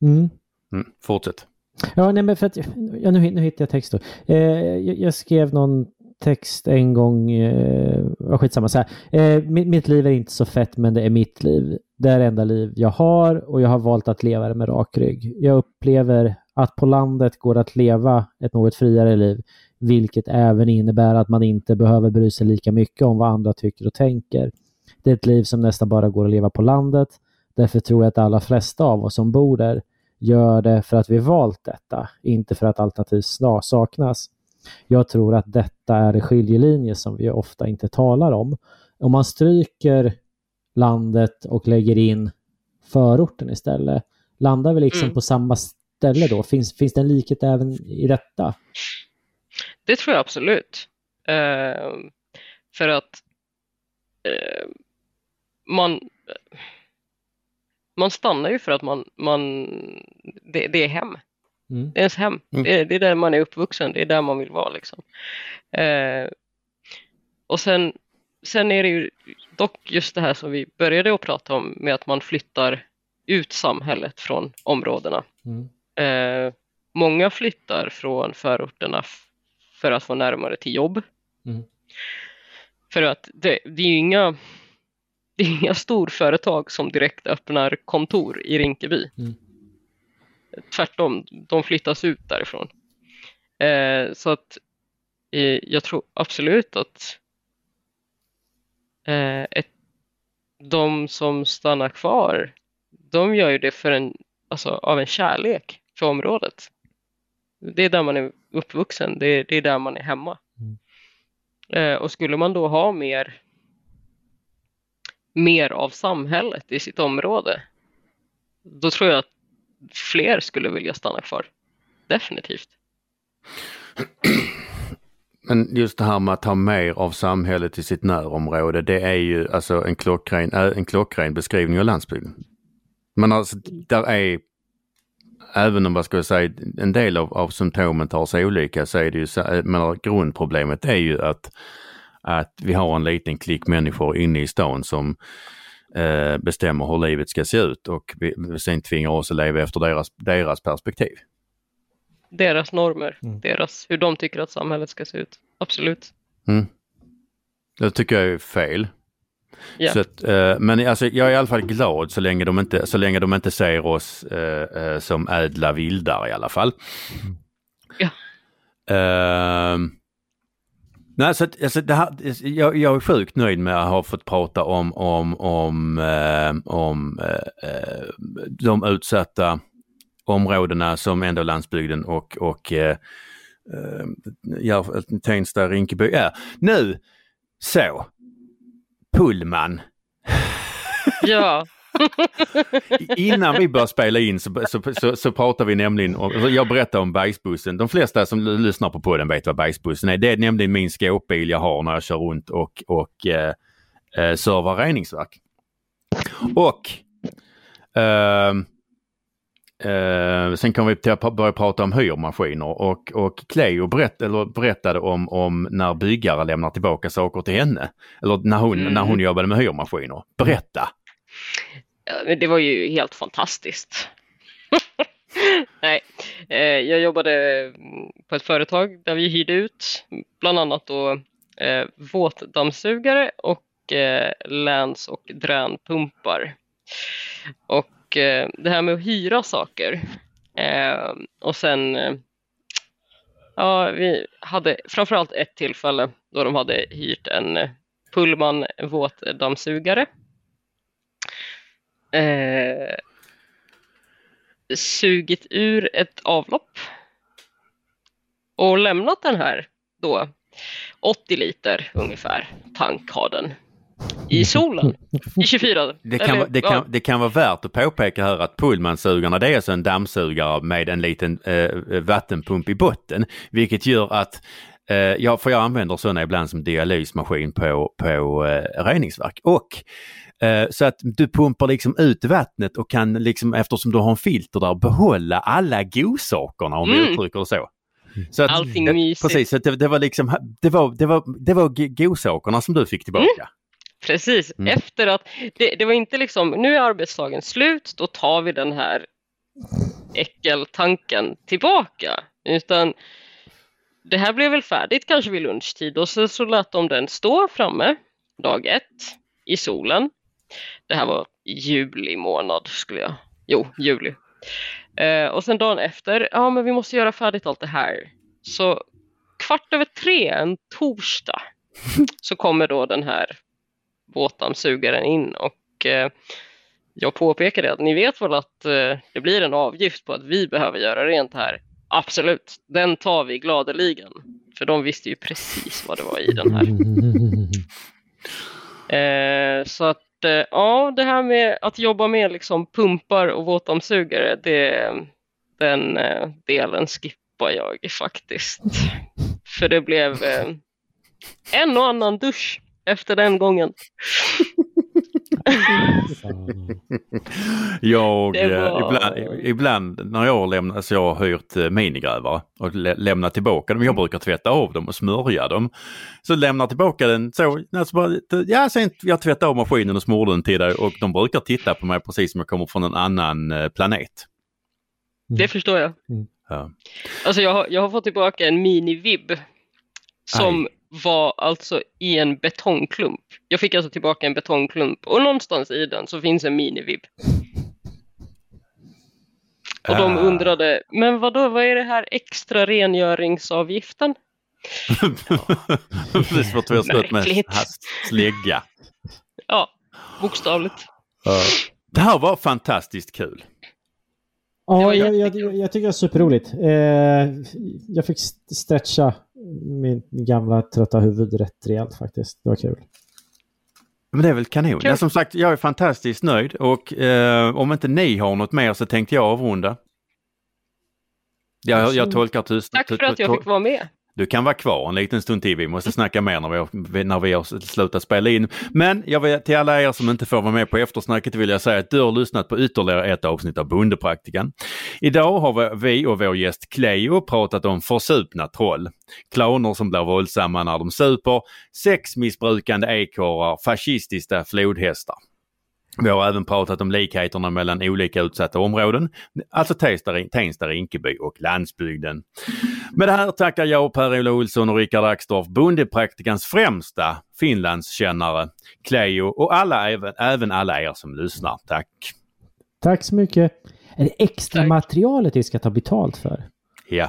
mm. Mm, fortsätt. Ja, nej men för att, ja, nu, nu hittar jag text då. Eh, jag, jag skrev någon text en gång, eh, ja, skitsamma, så här. Eh, mitt, mitt liv är inte så fett men det är mitt liv. Det är det enda liv jag har och jag har valt att leva det med rak rygg. Jag upplever att på landet går det att leva ett något friare liv, vilket även innebär att man inte behöver bry sig lika mycket om vad andra tycker och tänker. Det är ett liv som nästan bara går att leva på landet. Därför tror jag att alla flesta av oss som bor där gör det för att vi valt detta, inte för att alternativ saknas. Jag tror att detta är en skiljelinje som vi ofta inte talar om. Om man stryker landet och lägger in förorten istället, landar vi liksom Mm. på samma ställe då? Finns, finns det en likhet även i detta? Det tror jag absolut. Eh, för att eh, man, man stannar ju för att man, man det, det är hem. Mm. Det är ens hem. Mm. Det, är- det är där man är uppvuxen. Det är där man vill vara. Liksom. Eh, och sen, sen är det ju dock just det här som vi började att prata om med att man flyttar ut samhället från områdena. Mm. Eh, många flyttar från förorterna för att få närmare till jobb. Mm. För att det, det är ju inga, det är inga storföretag som direkt öppnar kontor i Rinkeby. Mm. Tvärtom, de flyttas ut därifrån. Eh, så att eh, jag tror absolut att eh, ett, de som stannar kvar, de gör ju det för en, alltså, av en kärlek för området. Det är där man är uppvuxen, det är, det är där man är hemma. Mm. Eh, och skulle man då ha mer, mer av samhället i sitt område, då tror jag att fler skulle vilja stanna kvar. Definitivt. Men just det här med att ha mer av samhället i sitt närområde, det är ju alltså en klockren, äh, en klockren beskrivning av landsbygden. Men alltså, där är, även om vad ska jag säga, en del av, av symptomen tar sig olika så är det ju, så, äh, men grundproblemet är ju att, att vi har en liten klick människor inne i stan som eh, bestämmer hur livet ska se ut och vi, vi sen tvingar oss att leva efter deras, deras perspektiv. Deras normer, Mm. deras, hur de tycker att samhället ska se ut. Absolut. Mm. Det tycker jag är fel. Ja. Så att, eh, men alltså, jag är i alla fall glad så länge de inte, så länge de inte ser oss eh, eh, som ädla vildar i alla fall. Ja. Ehm, nej, så att, alltså, det här, jag, jag är sjukt nöjd med att ha fått prata om, om, om, eh, om eh, eh de utsatta områdena som ändå landsbygden och, och eh, eh, ja, Tensta, Rinkeby är. Nu, så, Pullman. ja. Innan vi börjar spela in så, så, så, så pratar vi nämligen om, jag berättar om bajsbussen. De flesta som lyssnar på podden vet vad bajsbussen är. Det är nämligen min skåpbil jag har när jag kör runt och, och eh, eh, servar reningsverk. Och ehm, eh, sen kan vi till att börja prata om hyrmaskiner och, och Cleo berätt, eller berättade om, om när byggare lämnar tillbaka saker till henne. Eller när hon, Mm. när hon jobbade med hyrmaskiner. Berätta! Det var ju helt fantastiskt. Nej, eh, jag jobbade mm, på ett företag där vi hyrde ut bland annat då eh, våtdammsugare och eh, läns och dränpumpar. Och det här med att hyra saker och sen Ja, vi hade framförallt ett tillfälle då de hade hyrt en Pullman våtdammsugare. Eh, sugit ur ett avlopp och lämnat den här då 80 liter ungefär tank har den i solen i 24 Det kan, eller, det, kan, ja, det kan vara värt att påpeka här att Pullmansugarna det är alltså en dammsugare med en liten eh, vattenpump i botten. Vilket gör att eh, ja, för jag använder sådana ibland som dialysmaskin på, på eh, reningsverk. Och så att du pumpar liksom ut vattnet och kan liksom eftersom du har en filter där behålla alla godsakerna om vi Mm. uttrycker det så. så att, Allting eh, mysigt. Precis, så det, det var liksom, det var, det var, det var godsakerna som du fick tillbaka. Precis, Mm. efter att det, det var inte liksom nu är arbetsdagen slut, då tar vi den här äckeltanken tillbaka. Utan det här blev väl färdigt kanske vid lunchtid och så, så lät de den stå framme dag ett i solen. Det här var juli månad skulle jag, jo juli. Eh, och sen dagen efter, ja men vi måste göra färdigt allt det här. Så kvart över tre en torsdag så kommer då den här båtdammsugaren in och eh, jag påpekade att ni vet väl att eh, det blir en avgift på att vi behöver göra rent här. Absolut, den tar vi gladeligen. För de visste ju precis vad det var i den här. Eh, så att eh, ja, det här med att jobba med liksom pumpar och våtdammsugare, det, den eh, delen skippar jag faktiskt. För det blev eh, en och annan dusch efter den gången. Jag, Det eh, var- ibland, ibland när jag lämnar, alltså jag har hyrt eh, minigrävare och lä lämnar tillbaka dem, jag brukar tvätta av dem och smörja dem. Så lämnar tillbaka den så, alltså bara, ja sen jag tvättade av maskinen och smorde den till dig och de brukar titta på mig precis som jag kommer från en annan eh, planet. Det förstår jag. Ja. Alltså jag har, jag har fått tillbaka en mini-vib som var alltså i en betongklump. Jag fick alltså tillbaka en betongklump och någonstans i den så finns en mini-vib. Och de Ah. undrade, men vad då, vad är det här extra rengöringsavgiften? Precis vi har stött med slägga. Ja, bokstavligt. Det här var fantastiskt kul. Ja, var jag, jag, jag tycker det är superroligt. Eh, jag fick st- stretcha min gamla trötta huvud rätt rejält faktiskt. Det var kul. Men det är väl kanon. Ja, som sagt, jag är fantastiskt nöjd och eh, om inte ni har något mer så tänkte jag avrunda. Jag, jag tolkar tyst. Tack för att jag fick vara med. Du kan vara kvar en liten stund till. Vi måste snacka mer när vi har, när vi har slutat spela in. Men jag vill, till alla er som inte får vara med på eftersnacket vill jag säga att du har lyssnat på ytterligare ett avsnitt av Bondepraktikan. Idag har vi och vår gäst Cleo pratat om försupna troll. Clowner som blir våldsamma när de super, sexmissbrukande ekorrar, fascistiska flodhästar. Vi har även pratat om likheterna mellan olika utsatta områden, alltså Tensta, Tensta, Rinkeby och landsbygden. Med det här tackar jag Per-Ola Olsson och Rickard Axdorff, bondepraktikans främsta Finlandskännare, Cleo och alla, även, även alla er som lyssnar. Tack! Tack så mycket. Är det extra Tack. materialet vi ska ta betalt för? Ja.